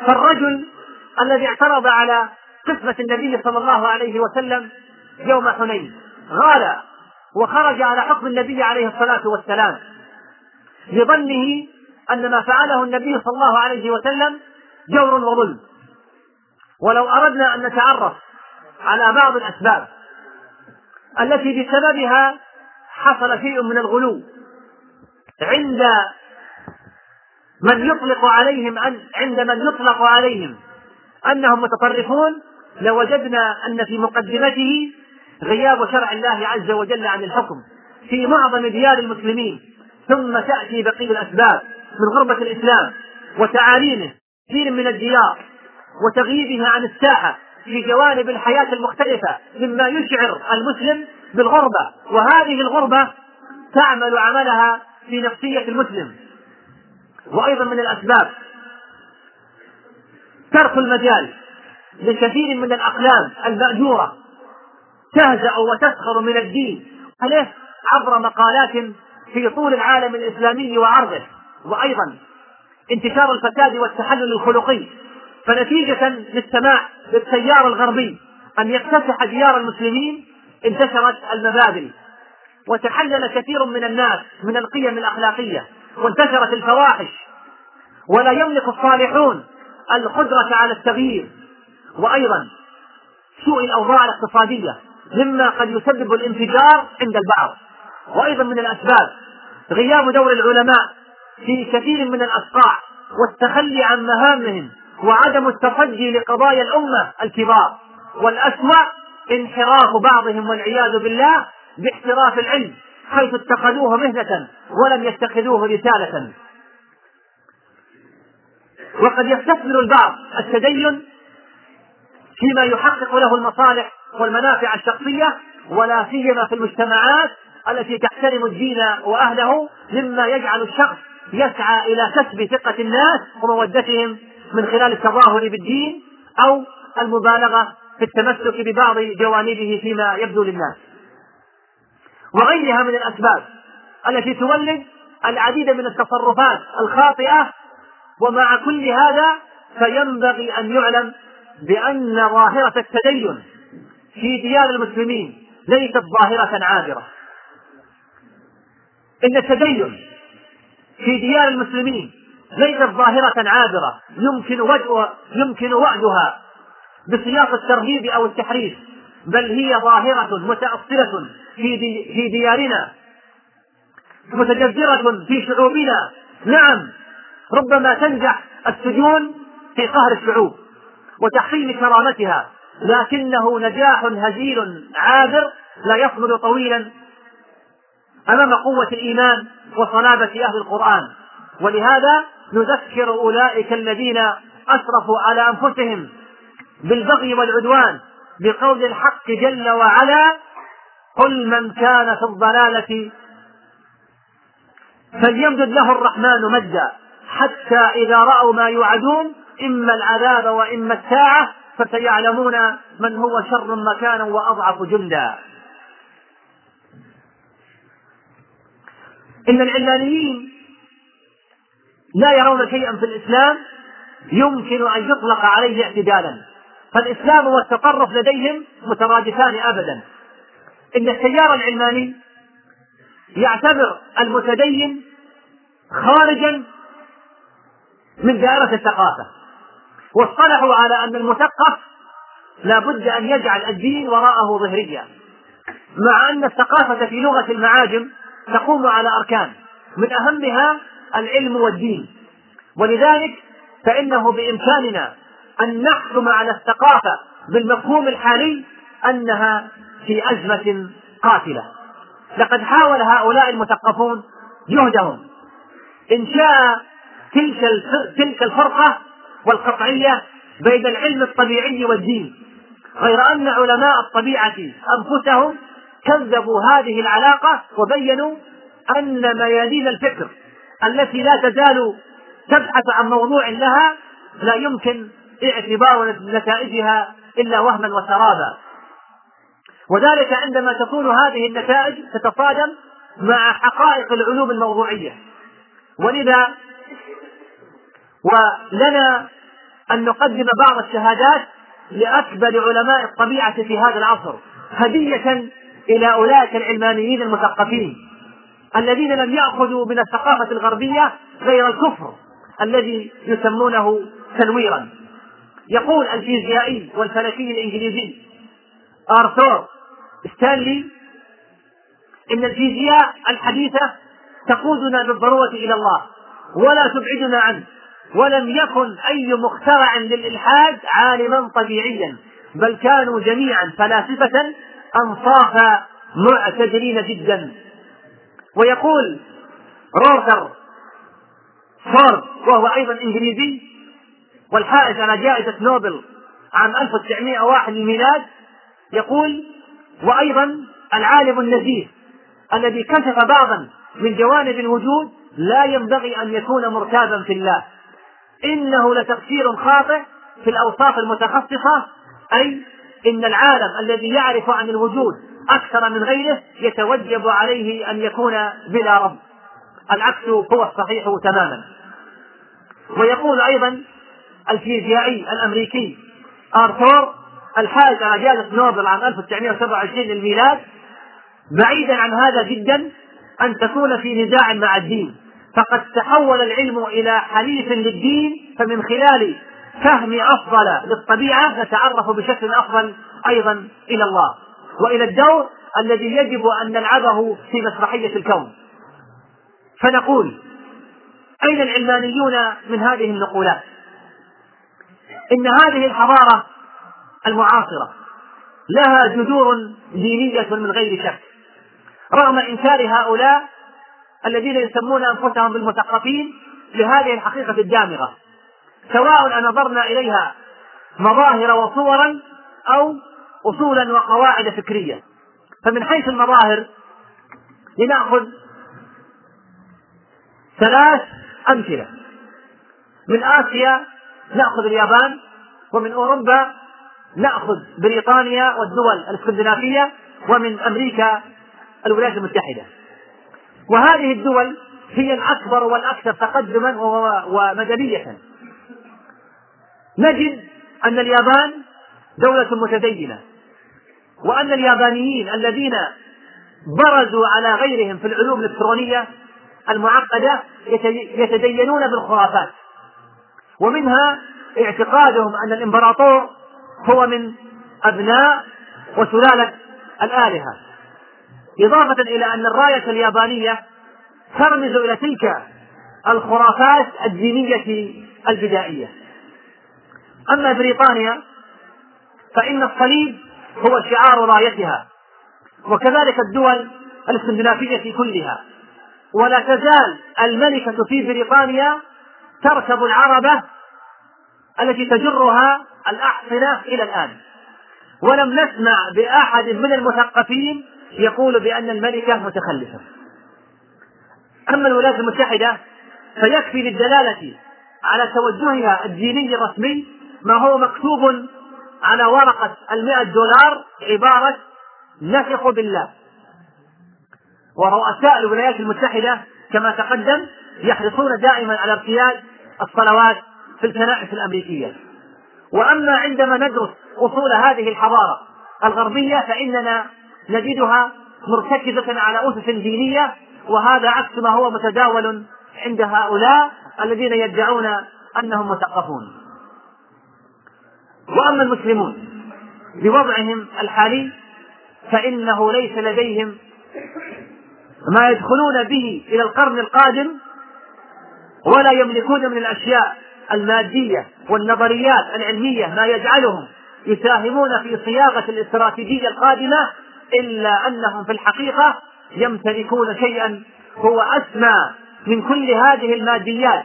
فالرجل الذي اعترض على قسمة النبي صلى الله عليه وسلم يوم حنين غال وخرج على حكم النبي عليه الصلاة والسلام لظنه أن ما فعله النبي صلى الله عليه وسلم جور وظلم. ولو أردنا أن نتعرف على بعض الأسباب التي بسببها حصل شيء من الغلو عند من يطلق عليهم أن عند من يطلق عليهم. أنهم متطرفون. لوجدنا أن في مقدمته غياب شرع الله عز وجل عن الحكم في معظم ديار المسلمين. ثم تأتي بقية الأسباب من غربة الإسلام وتعاليمه كثير من الديار وتغييبه عن الساحة في جوانب الحياة المختلفة مما يشعر المسلم بالغربة. وهذه الغربة تعمل عملها في نفسية المسلم. وأيضا من الأسباب. ترك المجال لكثير من الأقلام المأجورة. تهزأ وتسخر من الدين. عليه عبر مقالات في طول العالم الإسلامي وعرضه. وأيضا انتشار الفساد والتحلل الخلقي. فنتيجة للسماع بالتيار الغربي أن يكتسح ديار المسلمين انتشرت المبادئ. وتحلل كثير من الناس من القيم الأخلاقية. وانتشرت الفواحش ولا يملك الصالحون القدرة على التغيير. وأيضا سوء الأوضاع الاقتصادية مما قد يسبب الانفجار عند البعض. وأيضا من الأسباب غياب دور العلماء في كثير من الأصقاع والتخلي عن مهامهم وعدم التصدي لقضايا الأمة الكبار. والأسوأ انحراف بعضهم والعياذ بالله باحتراف العلم. حيث اتخذوه مهنة ولم يتخذوه رسالة. وقد يستثمر البعض التدين فيما يحقق له المصالح والمنافع الشخصية ولا سيما في المجتمعات التي تحترم الدين وأهله مما يجعل الشخص يسعى إلى كسب ثقة الناس ومودتهم من خلال التظاهر بالدين أو المبالغة في التمسك ببعض جوانبه فيما يبدو للناس. وغيرها من الأسباب التي تولد العديد من التصرفات الخاطئة ومع كل هذا فينبغي أن يعلم بأن ظاهرة التدين في ديار المسلمين ليست ظاهرة عابرة. إن التدين في ديار المسلمين ليست ظاهرة عابرة يمكن وجهها يمكن وعدها بسياق الترهيب أو التحريف. بل هي ظاهرة متأصلة في دي في ديارنا متجذرة في شعوبنا. نعم ربما تنجح السجون في قهر الشعوب وتحطيم كرامتها لكنه نجاح هزيل عابر لا يصمد طويلا أمام قوة الإيمان وصلابه أهل القرآن. ولهذا نذكر أولئك الذين أسرفوا على أنفسهم بالبغي والعدوان بقول الحق جل وعلا قل من كان في الضلالة فليمدد له الرحمن مدا حتى إذا رأوا ما يوعدون إما العذاب وإما الساعة فسيعلمون من هو شر مكانا وأضعف جندا. إن العلمانيين لا يرون شيئا في الإسلام يمكن أن يطلق عليه اعتدالا. فالإسلام والتطرف لديهم مترادفان أبدا. إن التيار العلماني يعتبر المتدين خارجا من دائرة الثقافة. واصطلحوا على أن المثقف لا بد أن يجعل الدين وراءه ظهريا. مع أن الثقافة في لغة المعاجم تقوم على أركان. من أهمها العلم والدين. ولذلك فإنه بإمكاننا أن نحكم على الثقافة بالمفهوم الحالي أنها في أزمة قاتلة. لقد حاول هؤلاء المثقفون جهدهم إنشاء تلك تلك الفرقة والقطعية بين العلم الطبيعي والدين غير أن علماء الطبيعة أنفسهم كذبوا هذه العلاقة وبينوا أن ميادين الفكر التي لا تزال تبحث عن موضوع لها لا يمكن اعتبار نتائجها إلا وهما وسرابا. وذلك عندما تكون هذه النتائج تتصادم مع حقائق العلوم الموضوعية. ولذا ولنا أن نقدم بعض الشهادات لأكبر علماء الطبيعة في هذا العصر هدية إلى أولئك العلمانيين المثقفين الذين لم يأخذوا من الثقافة الغربية غير الكفر الذي يسمونه تنويرا. يقول الفيزيائي والفلكي الإنجليزي آرثور ستانلي إن الفيزياء الحديثة تقودنا بالضرورة إلى الله ولا تبعدنا عنه ولم يكن أي مخترع للإلحاد عالما طبيعيا بل كانوا جميعا فلاسفة أنصافا معتدلين جدا. ويقول روثر فورد وهو أيضا إنجليزي والحائز على جائزة نوبل عام 1901 للميلاد يقول وأيضا العالم النزيه الذي كشف بعضا من جوانب الوجود لا ينبغي أن يكون مرتابا في الله. إنه لتفسير خاطئ في الأوصاف المتخصصة أي إن العالم الذي يعرف عن الوجود أكثر من غيره يتوجب عليه أن يكون بلا رب. العكس هو الصحيح تماما. ويقول أيضا الفيزيائي الأمريكي. آرثور الحائز على جائزة نوبل عام 1927 للميلاد. بعيدا عن هذا جدا أن تكون في نزاع مع الدين. فقد تحول العلم إلى حليف للدين فمن خلال فهم أفضل للطبيعة نتعرف بشكل أفضل أيضا إلى الله. وإلى الدور الذي يجب أن نلعبه في مسرحية الكون. فنقول أين العلمانيون من هذه النقولات؟ إن هذه الحضارة المعاصرة لها جذور دينية من غير شك. رغم إنكار هؤلاء الذين يسمون أنفسهم بالمثقفين لهذه الحقيقة الدامغة سواء نظرنا إليها مظاهر وصورا أو أصولا وقواعد فكرية. فمن حيث المظاهر لنأخذ ثلاث أمثلة. من آسيا نأخذ اليابان ومن أوروبا نأخذ بريطانيا والدول الاسكندنافية ومن أمريكا الولايات المتحدة. وهذه الدول هي الأكبر والأكثر تقدما ومدنية. نجد أن اليابان دولة متدينة وأن اليابانيين الذين برزوا على غيرهم في العلوم الإلكترونية المعقدة يتدينون بالخرافات. ومنها اعتقادهم أن الإمبراطور هو من أبناء وسلالة الآلهة. إضافة إلى أن الراية اليابانية ترمز إلى تلك الخرافات الدينية البدائية أما بريطانيا فإن الصليب هو شعار رايتها وكذلك الدول الإسكندنافية كلها. ولا تزال الملكة في بريطانيا تركب العربة التي تجرها الأحصنة إلى الآن. ولم نسمع بأحد من المثقفين يقول بأن الملكة متخلفة. أما الولايات المتحدة فيكفي للدلالة على توجهها الديني الرسمي ما هو مكتوب على ورقة المئة دولار عبارة نثق بالله. ورؤساء الولايات المتحدة كما تقدم يحرصون دائما على ارتياد الصلوات في الكنائس الأمريكية. وأما عندما ندرس أصول هذه الحضارة الغربية فإننا نجدها مرتكزة على أسس دينية وهذا عكس ما هو متداول عند هؤلاء الذين يدعون أنهم مثقفون. وأما المسلمون بوضعهم الحالي فإنه ليس لديهم ما يدخلون به إلى القرن القادم ولا يملكون من الأشياء المادية والنظريات العلمية ما يجعلهم يساهمون في صياغة الاستراتيجية القادمة إلا أنهم في الحقيقة يمتلكون شيئا هو أسمى من كل هذه الماديات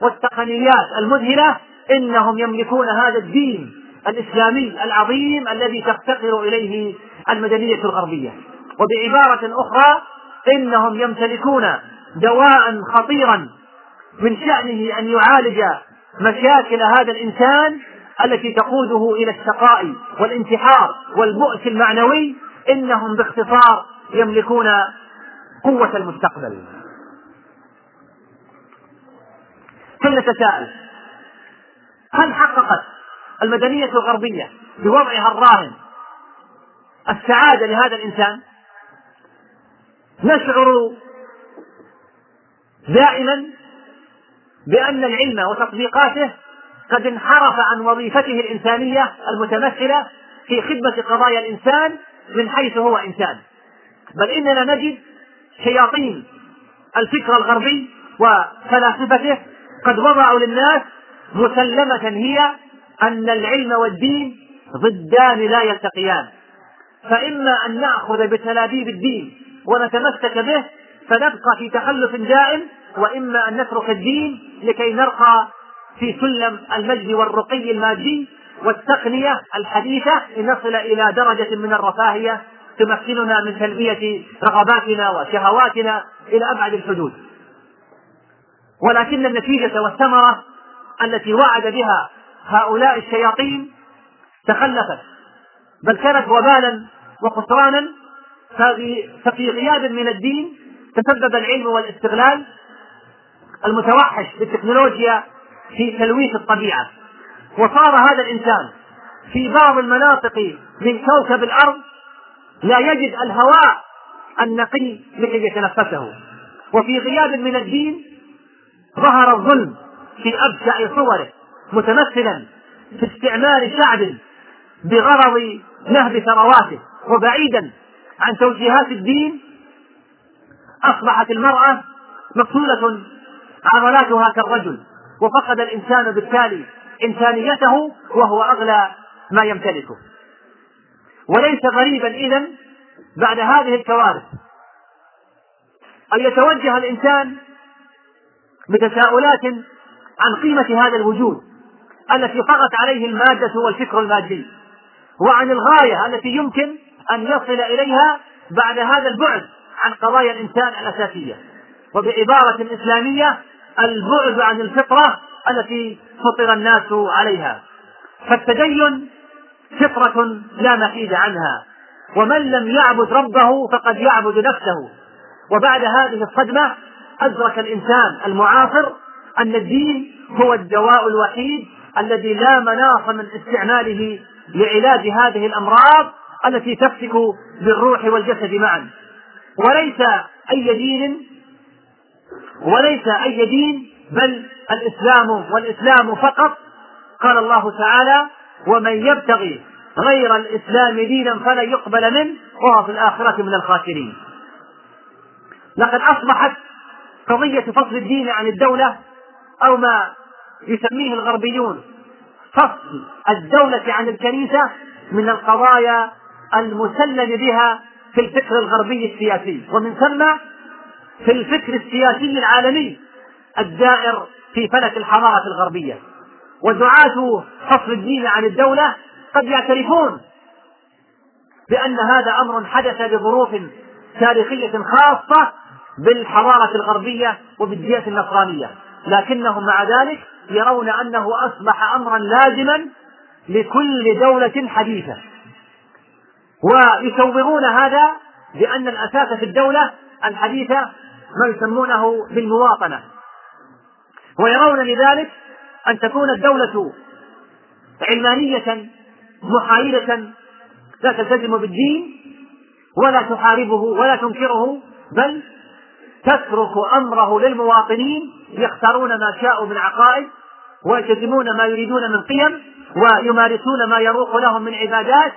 والتقنيات المذهلة إنهم يملكون هذا الدين الإسلامي العظيم الذي تفتقر إليه المدنية الغربية. وبعبارة أخرى إنهم يمتلكون دواء خطيرا من شأنه أن يعالج مشاكل هذا الإنسان التي تقوده إلى الشقاء والانتحار والبؤس المعنوي إنهم باختصار يملكون قوة المستقبل. فلنتساءل هل حققت المدنية الغربية بوضعها الراهن السعادة لهذا الإنسان؟ نشعر دائما بأن العلم وتطبيقاته قد انحرف عن وظيفته الإنسانية المتمثلة في خدمة قضايا الإنسان من حيث هو إنسان. بل إننا نجد شياطين الفكر الغربي وفلاسفته قد وضعوا للناس مسلمة هي أن العلم والدين ضدان لا يلتقيان. فإما أن نأخذ بتلابيب الدين ونتمسك به فنبقى في تخلف دائم وإما أن نترك الدين لكي نرقى في سلم المجد والرقي المادي والتقنية الحديثة لنصل إلى درجة من الرفاهية تمكننا من تلبية رغباتنا وشهواتنا إلى أبعد الحدود. ولكن النتيجة والثمرة التي وعد بها هؤلاء الشياطين تخلفت بل كانت وبالا وخسرانا ففي غياب من الدين تسبب العلم والاستغلال المتوحش بالتكنولوجيا في تلويث الطبيعة. وصار هذا الإنسان في بعض المناطق من كوكب الأرض لا يجد الهواء النقي لكي يتنفسه. وفي غياب من الدين ظهر الظلم في أبشع صوره متمثلا في استعمال شعب بغرض نهب ثرواته. وبعيدا عن توجيهات الدين أصبحت المرأة مقتولة عضلاتها كالرجل وفقد الإنسان بالتالي إنسانيته وهو أغلى ما يمتلكه. وليس غريبا إذا بعد هذه الكوارث أن يتوجه الإنسان بتساؤلات عن قيمة هذا الوجود التي طغت عليه المادة والفكر المادي وعن الغاية التي يمكن أن يصل إليها بعد هذا البعد عن قضايا الإنسان الأساسية. وبعبارة إسلامية البعد عن الفطرة التي فطر الناس عليها. فالتدين فطرة لا محيد عنها. ومن لم يعبد ربه فقد يعبد نفسه. وبعد هذه الصدمة أدرك الإنسان المعاصر أن الدين هو الدواء الوحيد الذي لا مناص من استعماله لعلاج هذه الأمراض التي تفتك بالروح والجسد معا. وليس أي دين وليس أي دين بل الإسلام والإسلام فقط. قال الله تعالى ومن يبتغي غير الإسلام دينا فلن يقبل منه وهو في الآخرة من الخاسرين. لقد أصبحت قضية فصل الدين عن الدولة أو ما يسميه الغربيون فصل الدولة عن الكنيسة من القضايا المسلم بها في الفكر الغربي السياسي. ومن ثم في الفكر السياسي العالمي الدائر في فلك الحضارة الغربية. ودعاة فصل الدين عن الدولة قد يعترفون بأن هذا أمر حدث بظروف تاريخية خاصة بالحضارة الغربية وبالديانة النصرانية. لكنهم مع ذلك يرون أنه أصبح أمرا لازما لكل دولة حديثة. ويسوغون هذا بأن الأساس في الدولة الحديثة ما يسمونه بالمواطنة ويرون لذلك أن تكون الدولة علمانية محايدة لا تلتزم بالدين ولا تحاربه ولا تنكره بل تترك أمره للمواطنين يختارون ما شاءوا من عقائد ويلتزمون ما يريدون من قيم ويمارسون ما يروق لهم من عبادات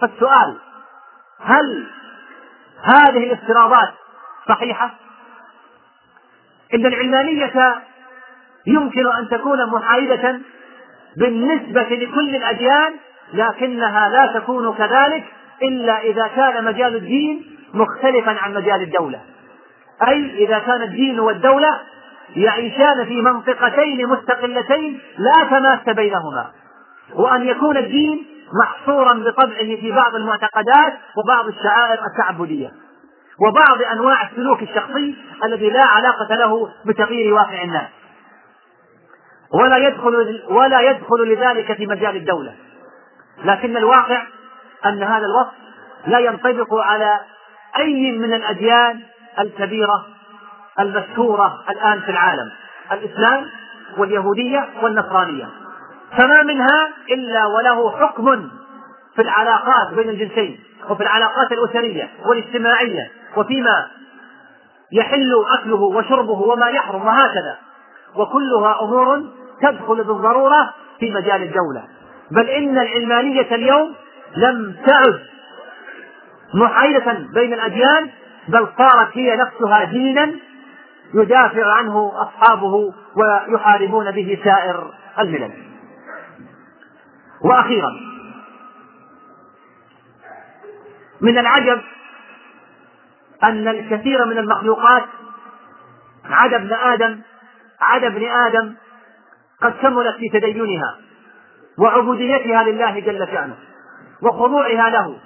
فالسؤال هل هذه الافتراضات صحيحة؟ إن العلمانية يمكن أن تكون محايدة بالنسبة لكل الأديان لكنها لا تكون كذلك إلا إذا كان مجال الدين مختلفا عن مجال الدولة. أي إذا كان الدين والدولة يعيشان في منطقتين مستقلتين لا تماس بينهما. وأن يكون الدين محصورا بطبعه في بعض المعتقدات وبعض الشعائر التعبدية. وبعض أنواع السلوك الشخصي الذي لا علاقة له بتغيير واقع الناس. ولا يدخل ولا يدخل لذلك في مجال الدولة. لكن الواقع أن هذا الوصف لا ينطبق على أي من الأديان الكبيرة المشهورة الآن في العالم الإسلام واليهودية والنصرانية. فما منها إلا وله حكم في العلاقات بين الجنسين وفي العلاقات الأسرية والاجتماعية. وفيما يحل أكله وشربه وما يحرم وهكذا. وكلها أمور تدخل بالضرورة في مجال الدولة بل إن العلمانية اليوم لم تعد محايدة بين الأديان بل صارت هي نفسها دينا يدافع عنه أصحابه ويحاربون به سائر الملل. وأخيرا من العجب أن الكثير من المخلوقات عدا ابن آدم عدا ابن آدم قد كملت في تدينها وعبوديتها لله جل شأنه وخضوعها له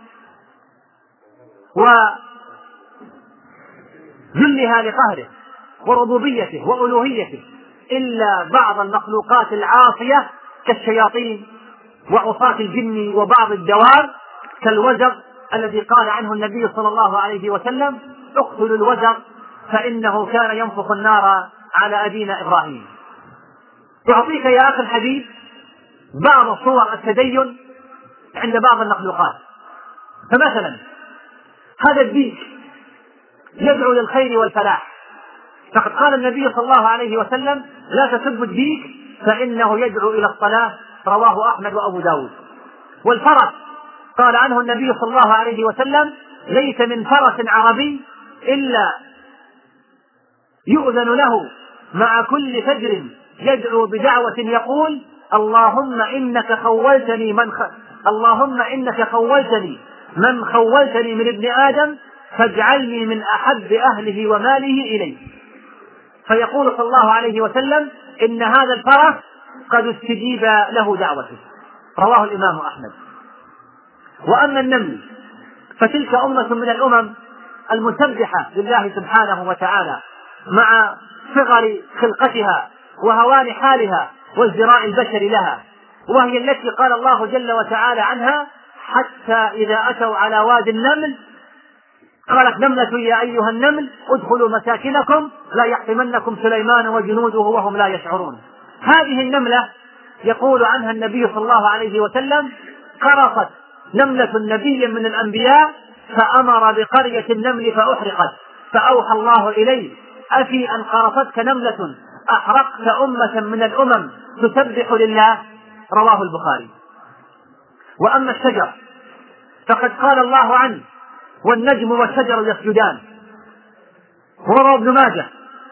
وذلها لقهره وربوبيته وألوهيته إلا بعض المخلوقات العاصية كالشياطين وعصاة الجن وبعض الدواب كالوزغ الذي قال عنه النبي صلى الله عليه وسلم اقتلوا الوزغ فإنه كان ينفخ النار على أبينا إبراهيم. أعطيك يا أخي الحبيب بعض صور التدين عند بعض المخلوقات. فمثلا هذا الديك يدعو للخير والفلاح. فقد قال النبي صلى الله عليه وسلم لا تسبوا الديك فإنه يدعو إلى الصلاة. رواه أحمد وأبو داود. والفرس قال عنه النبي صلى الله عليه وسلم ليس من فرس عربي إلا يؤذن له مع كل فجر يدعو بدعوة يقول اللهم إنك خولتني من خ... اللهم إنك خولتني من خولتني من ابن آدم فاجعلني من أحب أهله وماله إليه فيقول صلى الله عليه وسلم إن هذا الفرس قد استجيب له دعوته رواه الإمام أحمد. وأما النمل فتلك أمة من الأمم المسبحة لله سبحانه وتعالى مع صغر خلقتها وهوان حالها وازدراء البشر لها وهي التي قال الله جل وتعالى عنها حتى إذا أتوا على وادي النمل قالت نملة يا أيها النمل ادخلوا مساكنكم لا يحطمنكم سليمان وجنوده وهم لا يشعرون. هذه النملة يقول عنها النبي صلى الله عليه وسلم قرصت نملة نبي من الأنبياء فأمر بقرية النمل فأحرقت. فأوحى الله إليه أفي أن قرصتك نملة؟ أحرقت أمة من الأمم تسبح لله. رواه البخاري. وأما الشجر فقد قال الله عنه والنجم والشجر يسجدان. وروى ابن ماجه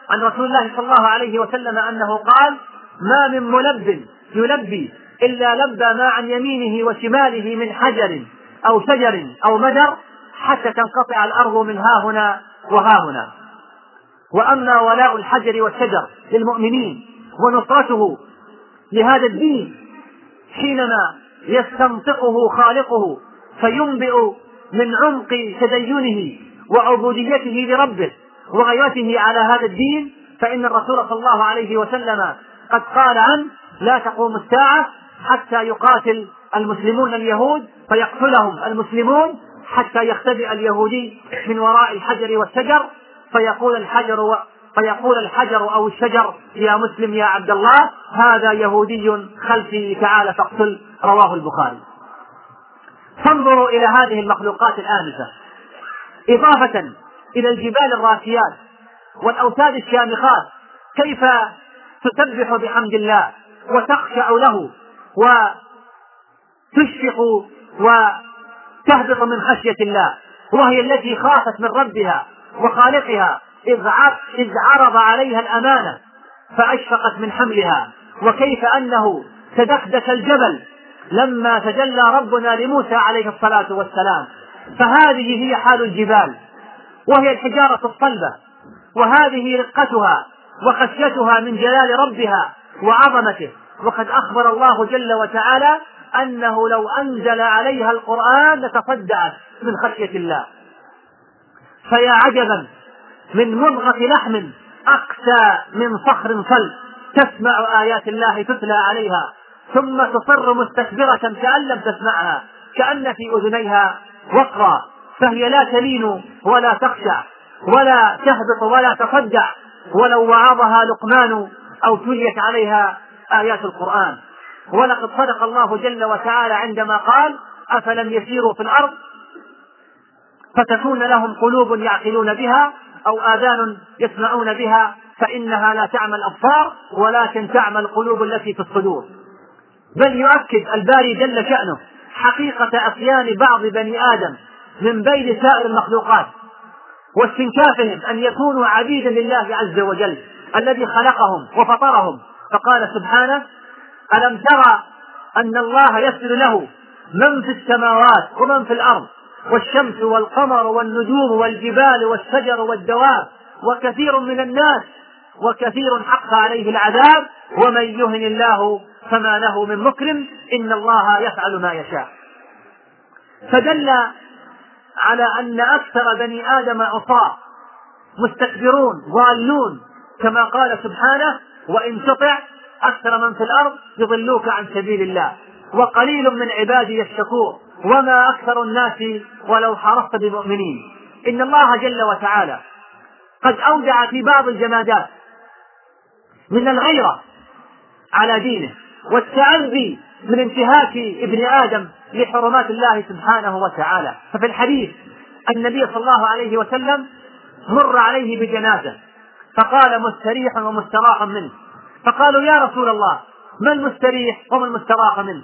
عن رسول الله صلى الله عليه وسلم أنه قال ما من ملب يلبي إلا لبى ما عن يمينه وشماله من حجر أو شجر أو مدر حتى تنقطع الأرض من ها هنا وها هنا. وأما ولاء الحجر والشجر للمؤمنين ونصرته لهذا الدين حينما يستنطقه خالقه فينبئ من عمق تدينه وعبوديته لربه وغيرته على هذا الدين فإن الرسول صلى الله عليه وسلم قد قال عنه لا تقوم الساعة حتى يقاتل المسلمون اليهود فيقتلهم المسلمون حتى يختبئ اليهودي من وراء الحجر والشجر فيقول الحجر و... فيقول الحجر أو الشجر يا مسلم يا عبد الله هذا يهودي خلفي تعال فاقتل رواه البخاري. فانظروا إلى هذه المخلوقات الآنفة إضافة إلى الجبال الراسيات والأوتاد الشامخات كيف تسبح بحمد الله وتخشع له وتشفق وتهبط من خشية الله وهي التي خافت من ربها وخالقها إذ عرض عليها الأمانة فأشفقت من حملها. وكيف أنه تدكدك الجبل لما تجلى ربنا لموسى عليه الصلاة والسلام. فهذه هي حال الجبال وهي الحجارة الصلبة وهذه رقتها وخشيتها من جلال ربها وعظمته. وقد أخبر الله جل وتعالى أنه لو أنزل عليها القرآن لتصدعت من خشية الله. فيا عجبا من مضغة لحم أقسى من صخر صلب تسمع آيات الله تتلى عليها ثم تصر مستكبرة كأن لم تسمعها كأن في أذنيها وقرا فهي لا تلين ولا تخشع ولا تهبط ولا تصدع ولو وعظها لقمان أو تليت عليها آيات القرآن. ولقد صدق الله جل وتعالى عندما قال أفلم يسيروا في الأرض فتكون لهم قلوب يعقلون بها أو آذان يسمعون بها فإنها لا تعمى الأبصار ولكن تعمى القلوب التي في الصدور. بل يؤكد الباري جل شأنه حقيقة أفيان بعض بني آدم من بين سائر المخلوقات واستنكافهم أن يكونوا عبيدا لله عز وجل الذي خلقهم وفطرهم فقال سبحانه ألم ترى أن الله يسجد له من في السماوات ومن في الأرض والشمس والقمر والنجوم والجبال والشجر والدواب وكثير من الناس وكثير حق عليه العذاب ومن يهن الله فما له من مكرم إن الله يفعل ما يشاء. فدل على أن أكثر بني آدم عصاة مستكبرون ضالون كما قال سبحانه وإن تطع أكثر من في الأرض يضلوك عن سبيل الله. وقليل من عبادي الشكور وما أكثر الناس ولو حرصت بمؤمنين. إن الله جل وتعالى قد أودع في بعض الجمادات من الغيرة على دينه. والتعذي من انتهاك ابن آدم لحرمات الله سبحانه وتعالى. ففي الحديث النبي صلى الله عليه وسلم مر عليه بجنازة. فقال مستريح ومستراح منه. فقالوا يا رسول الله ما المستريح وما المستراح منه؟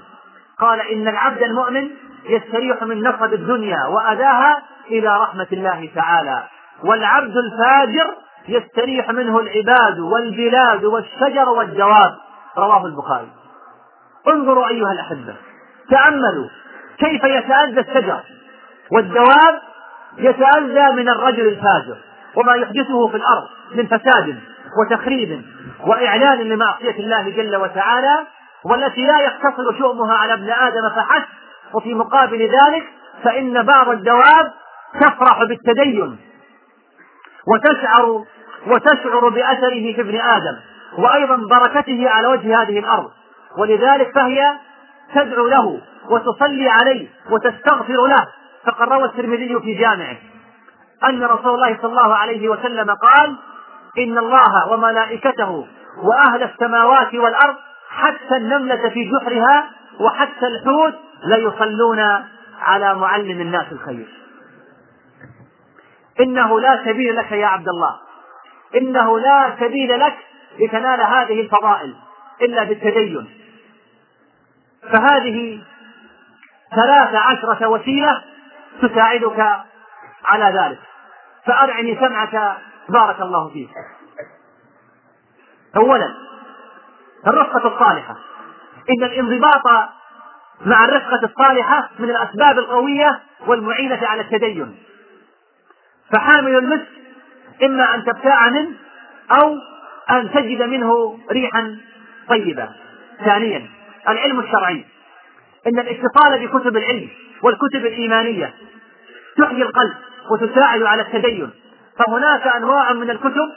قال إن العبد المؤمن يستريح من نصب الدنيا وأذاها إلى رحمة الله تعالى. والعبد الفاجر يستريح منه العباد والبلاد والشجر والدواب رواه البخاري. انظروا أيها الأحبة تأملوا كيف يتأذى الشجر. والدواب يتأذى من الرجل الفاجر. وما يحدثه في الأرض من فساد وتخريب وإعلان لمعصية الله جل وتعالى والتي لا يقتصر شؤمها على ابن آدم فحسب وفي مقابل ذلك فإن بعض الدواب تفرح بالتدين وتشعر وتشعر بأثره في ابن آدم وأيضا بركته على وجه هذه الأرض. ولذلك فهي تدعو له وتصلي عليه وتستغفر له. فقد روى الترمذي في جامعه. أن رسول الله صلى الله عليه وسلم قال إن الله وملائكته وأهل السماوات والأرض حتى النملة في جحرها وحتى الحوت ليصلون على معلم الناس الخير. إنه لا سبيل لك يا عبد الله. إنه لا سبيل لك لتنال هذه الفضائل إلا بالتدين. فهذه ثلاث عشرة وسيلة تساعدك على ذلك. فأرعني سمعك بارك الله فيك. أولا الرفقة الصالحة. إن الانضباط مع الرفقة الصالحة من الأسباب القوية والمعينة على التدين. فحامل المسك إما أن تبتاع منه أو أن تجد منه ريحا طيبة. ثانيا العلم الشرعي. إن الاتصال بكتب العلم والكتب الإيمانية تحيي القلب وتساعد على التدين. فهناك أنواع من الكتب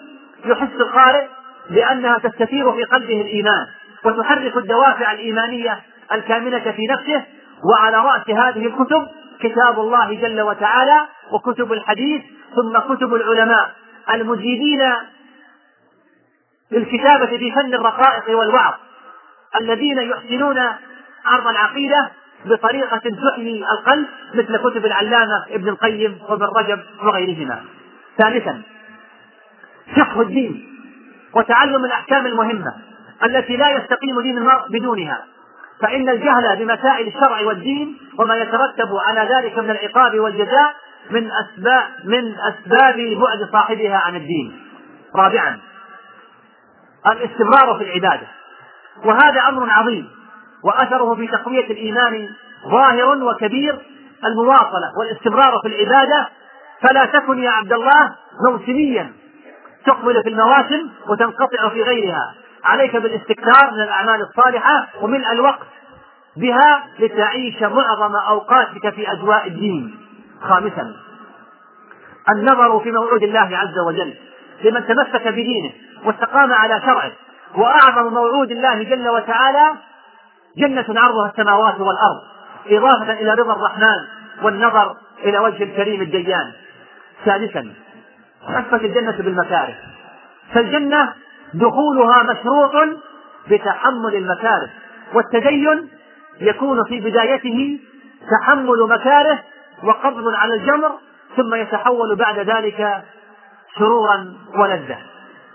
يحس القارئ بأنها تستثير في قلبه الإيمان وتحرك الدوافع الإيمانية الكامنة في نفسه وعلى رأس هذه الكتب كتاب الله جل وتعالى وكتب الحديث ثم كتب العلماء المجيدين للكتابة في فن الرقائق والوعظ الذين يحسنون عرض العقيدة بطريقة تحيي القلب مثل كتب العلامة ابن القيم وابن رجب وغيرهما. ثالثا فقه الدين وتعلم الأحكام المهمة التي لا يستقيم دين المرء بدونها فإن الجهل بمسائل الشرع والدين وما يترتب على ذلك من العقاب والجزاء من أسباب من أسباب بعد صاحبها عن الدين. رابعا الاستمرار في العبادة وهذا أمر عظيم وأثره في تقوية الإيمان ظاهر وكبير المواصلة والاستمرار في العبادة فلا تكن يا عبد الله موسميا. تقبل في المواسم وتنقطع في غيرها. عليك بالاستكثار من الأعمال الصالحة وملء الوقت بها لتعيش معظم أوقاتك في أجواء الدين. خامسا النظر في موعود الله عز وجل لمن تمسك بدينه واستقام على شرعه وأعظم موعود الله جل وتعالى جنة عرضها السماوات والأرض إضافة إلى رضا الرحمن والنظر إلى وجه الكريم الديان ثالثا حفت الجنة بالمكاره. فالجنة دخولها مشروط بتحمل المكاره والتدين يكون في بدايته تحمل مكاره وقبض على الجمر ثم يتحول بعد ذلك سرورا ولذة.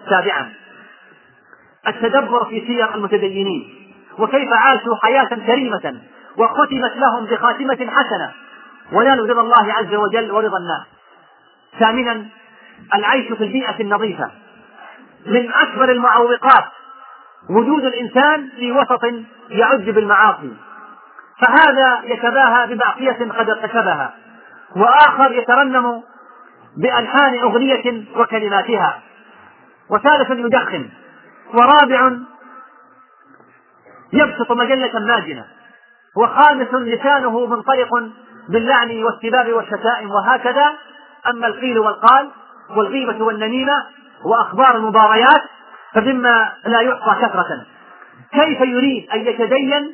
سابعا التدبر في سير المتدينين. وكيف عاشوا حياة كريمة وختمت لهم بخاتمة حسنة. ونالوا رضا الله عز وجل ورضا الناس. ثامنا العيش في البيئة النظيفة. من أكبر المعوقات وجود الإنسان في وسط يعد بالمعاصي. فهذا يتباهى بمعصية قد ارتكبها وآخر يترنم بألحان أغنية وكلماتها. وثالث يدخن. ورابع يبسط مجلة ماجنة. وخامس لسانه منطلق باللعن والسباب والشتائم وهكذا. أما القيل والقال والغيبة والنميمة وأخبار المباريات فمما لا يحصى كثرة. كيف يريد أن يتدين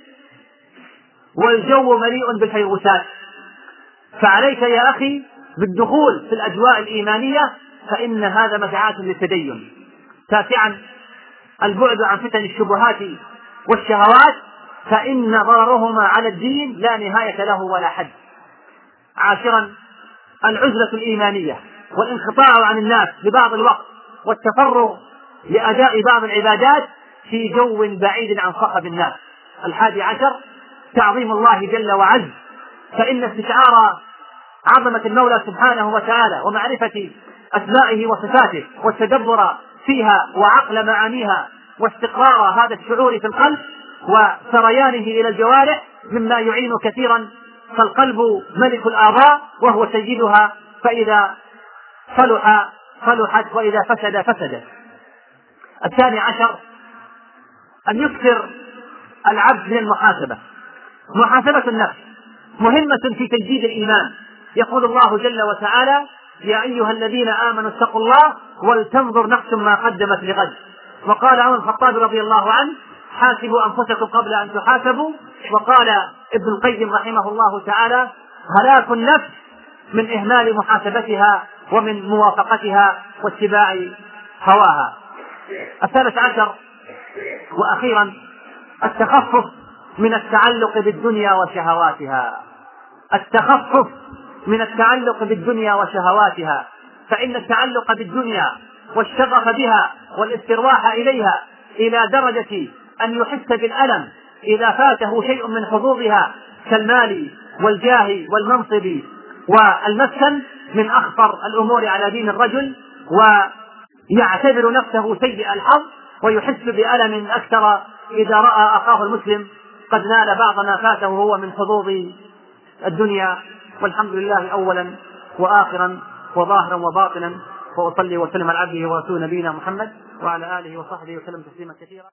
والجو مليء بالفيروسات؟ فعليك يا أخي بالدخول في الأجواء الإيمانية فإن هذا مدعاة للتدين. تاسعا البعد عن فتن الشبهات والشهوات فإن ضررهما على الدين لا نهاية له ولا حد. عاشرا العزلة الإيمانية والانقطاع عن الناس لبعض الوقت والتفرغ لأداء بعض العبادات في جو بعيد عن صخب الناس. الحادي عشر تعظيم الله جل وعز. فإن استشعار عظمة المولى سبحانه وتعالى ومعرفة أسمائه وصفاته والتدبر فيها وعقل معانيها واستقرار هذا الشعور في القلب وسريانه إلى الجوارح مما يعين كثيرا فالقلب ملك الآراء وهو سيدها فإذا صلح صلحت وإذا فسد فسدت الثاني عشر أن يكثر العبد من المحاسبة. محاسبة النفس مهمة في تجديد الإيمان. يقول الله جل وتعالى يا أيها الذين آمنوا اتقوا الله ولتنظر نفس ما قدمت لغد. وقال عمر الخطاب رضي الله عنه حاسبوا أنفسكم قبل أن تحاسبوا. وقال ابن القيم رحمه الله تعالى هلاك النفس من إهمال محاسبتها ومن موافقتها واتباع هواها. الثالث عشر وأخيرا التخفف من التعلق بالدنيا وشهواتها. التخفف من التعلق بالدنيا وشهواتها. فإن التعلق بالدنيا والشغف بها والاسترواح إليها إلى درجة أن يحس بالألم إذا فاته شيء من حظوظها كالمال والجاه والمنصب والمسكن من أخطر الأمور على دين الرجل ويعتبر نفسه سيء الحظ ويحس بألم أكثر إذا رأى أخاه المسلم قد نال بعض ما فاته هو من حظوظ الدنيا والحمد لله أولا وآخرا وظاهرا وباطنا وأصلي وسلم على عبده ورسوله نبينا محمد وعلى آله وصحبه وسلم تسليما كثيرا.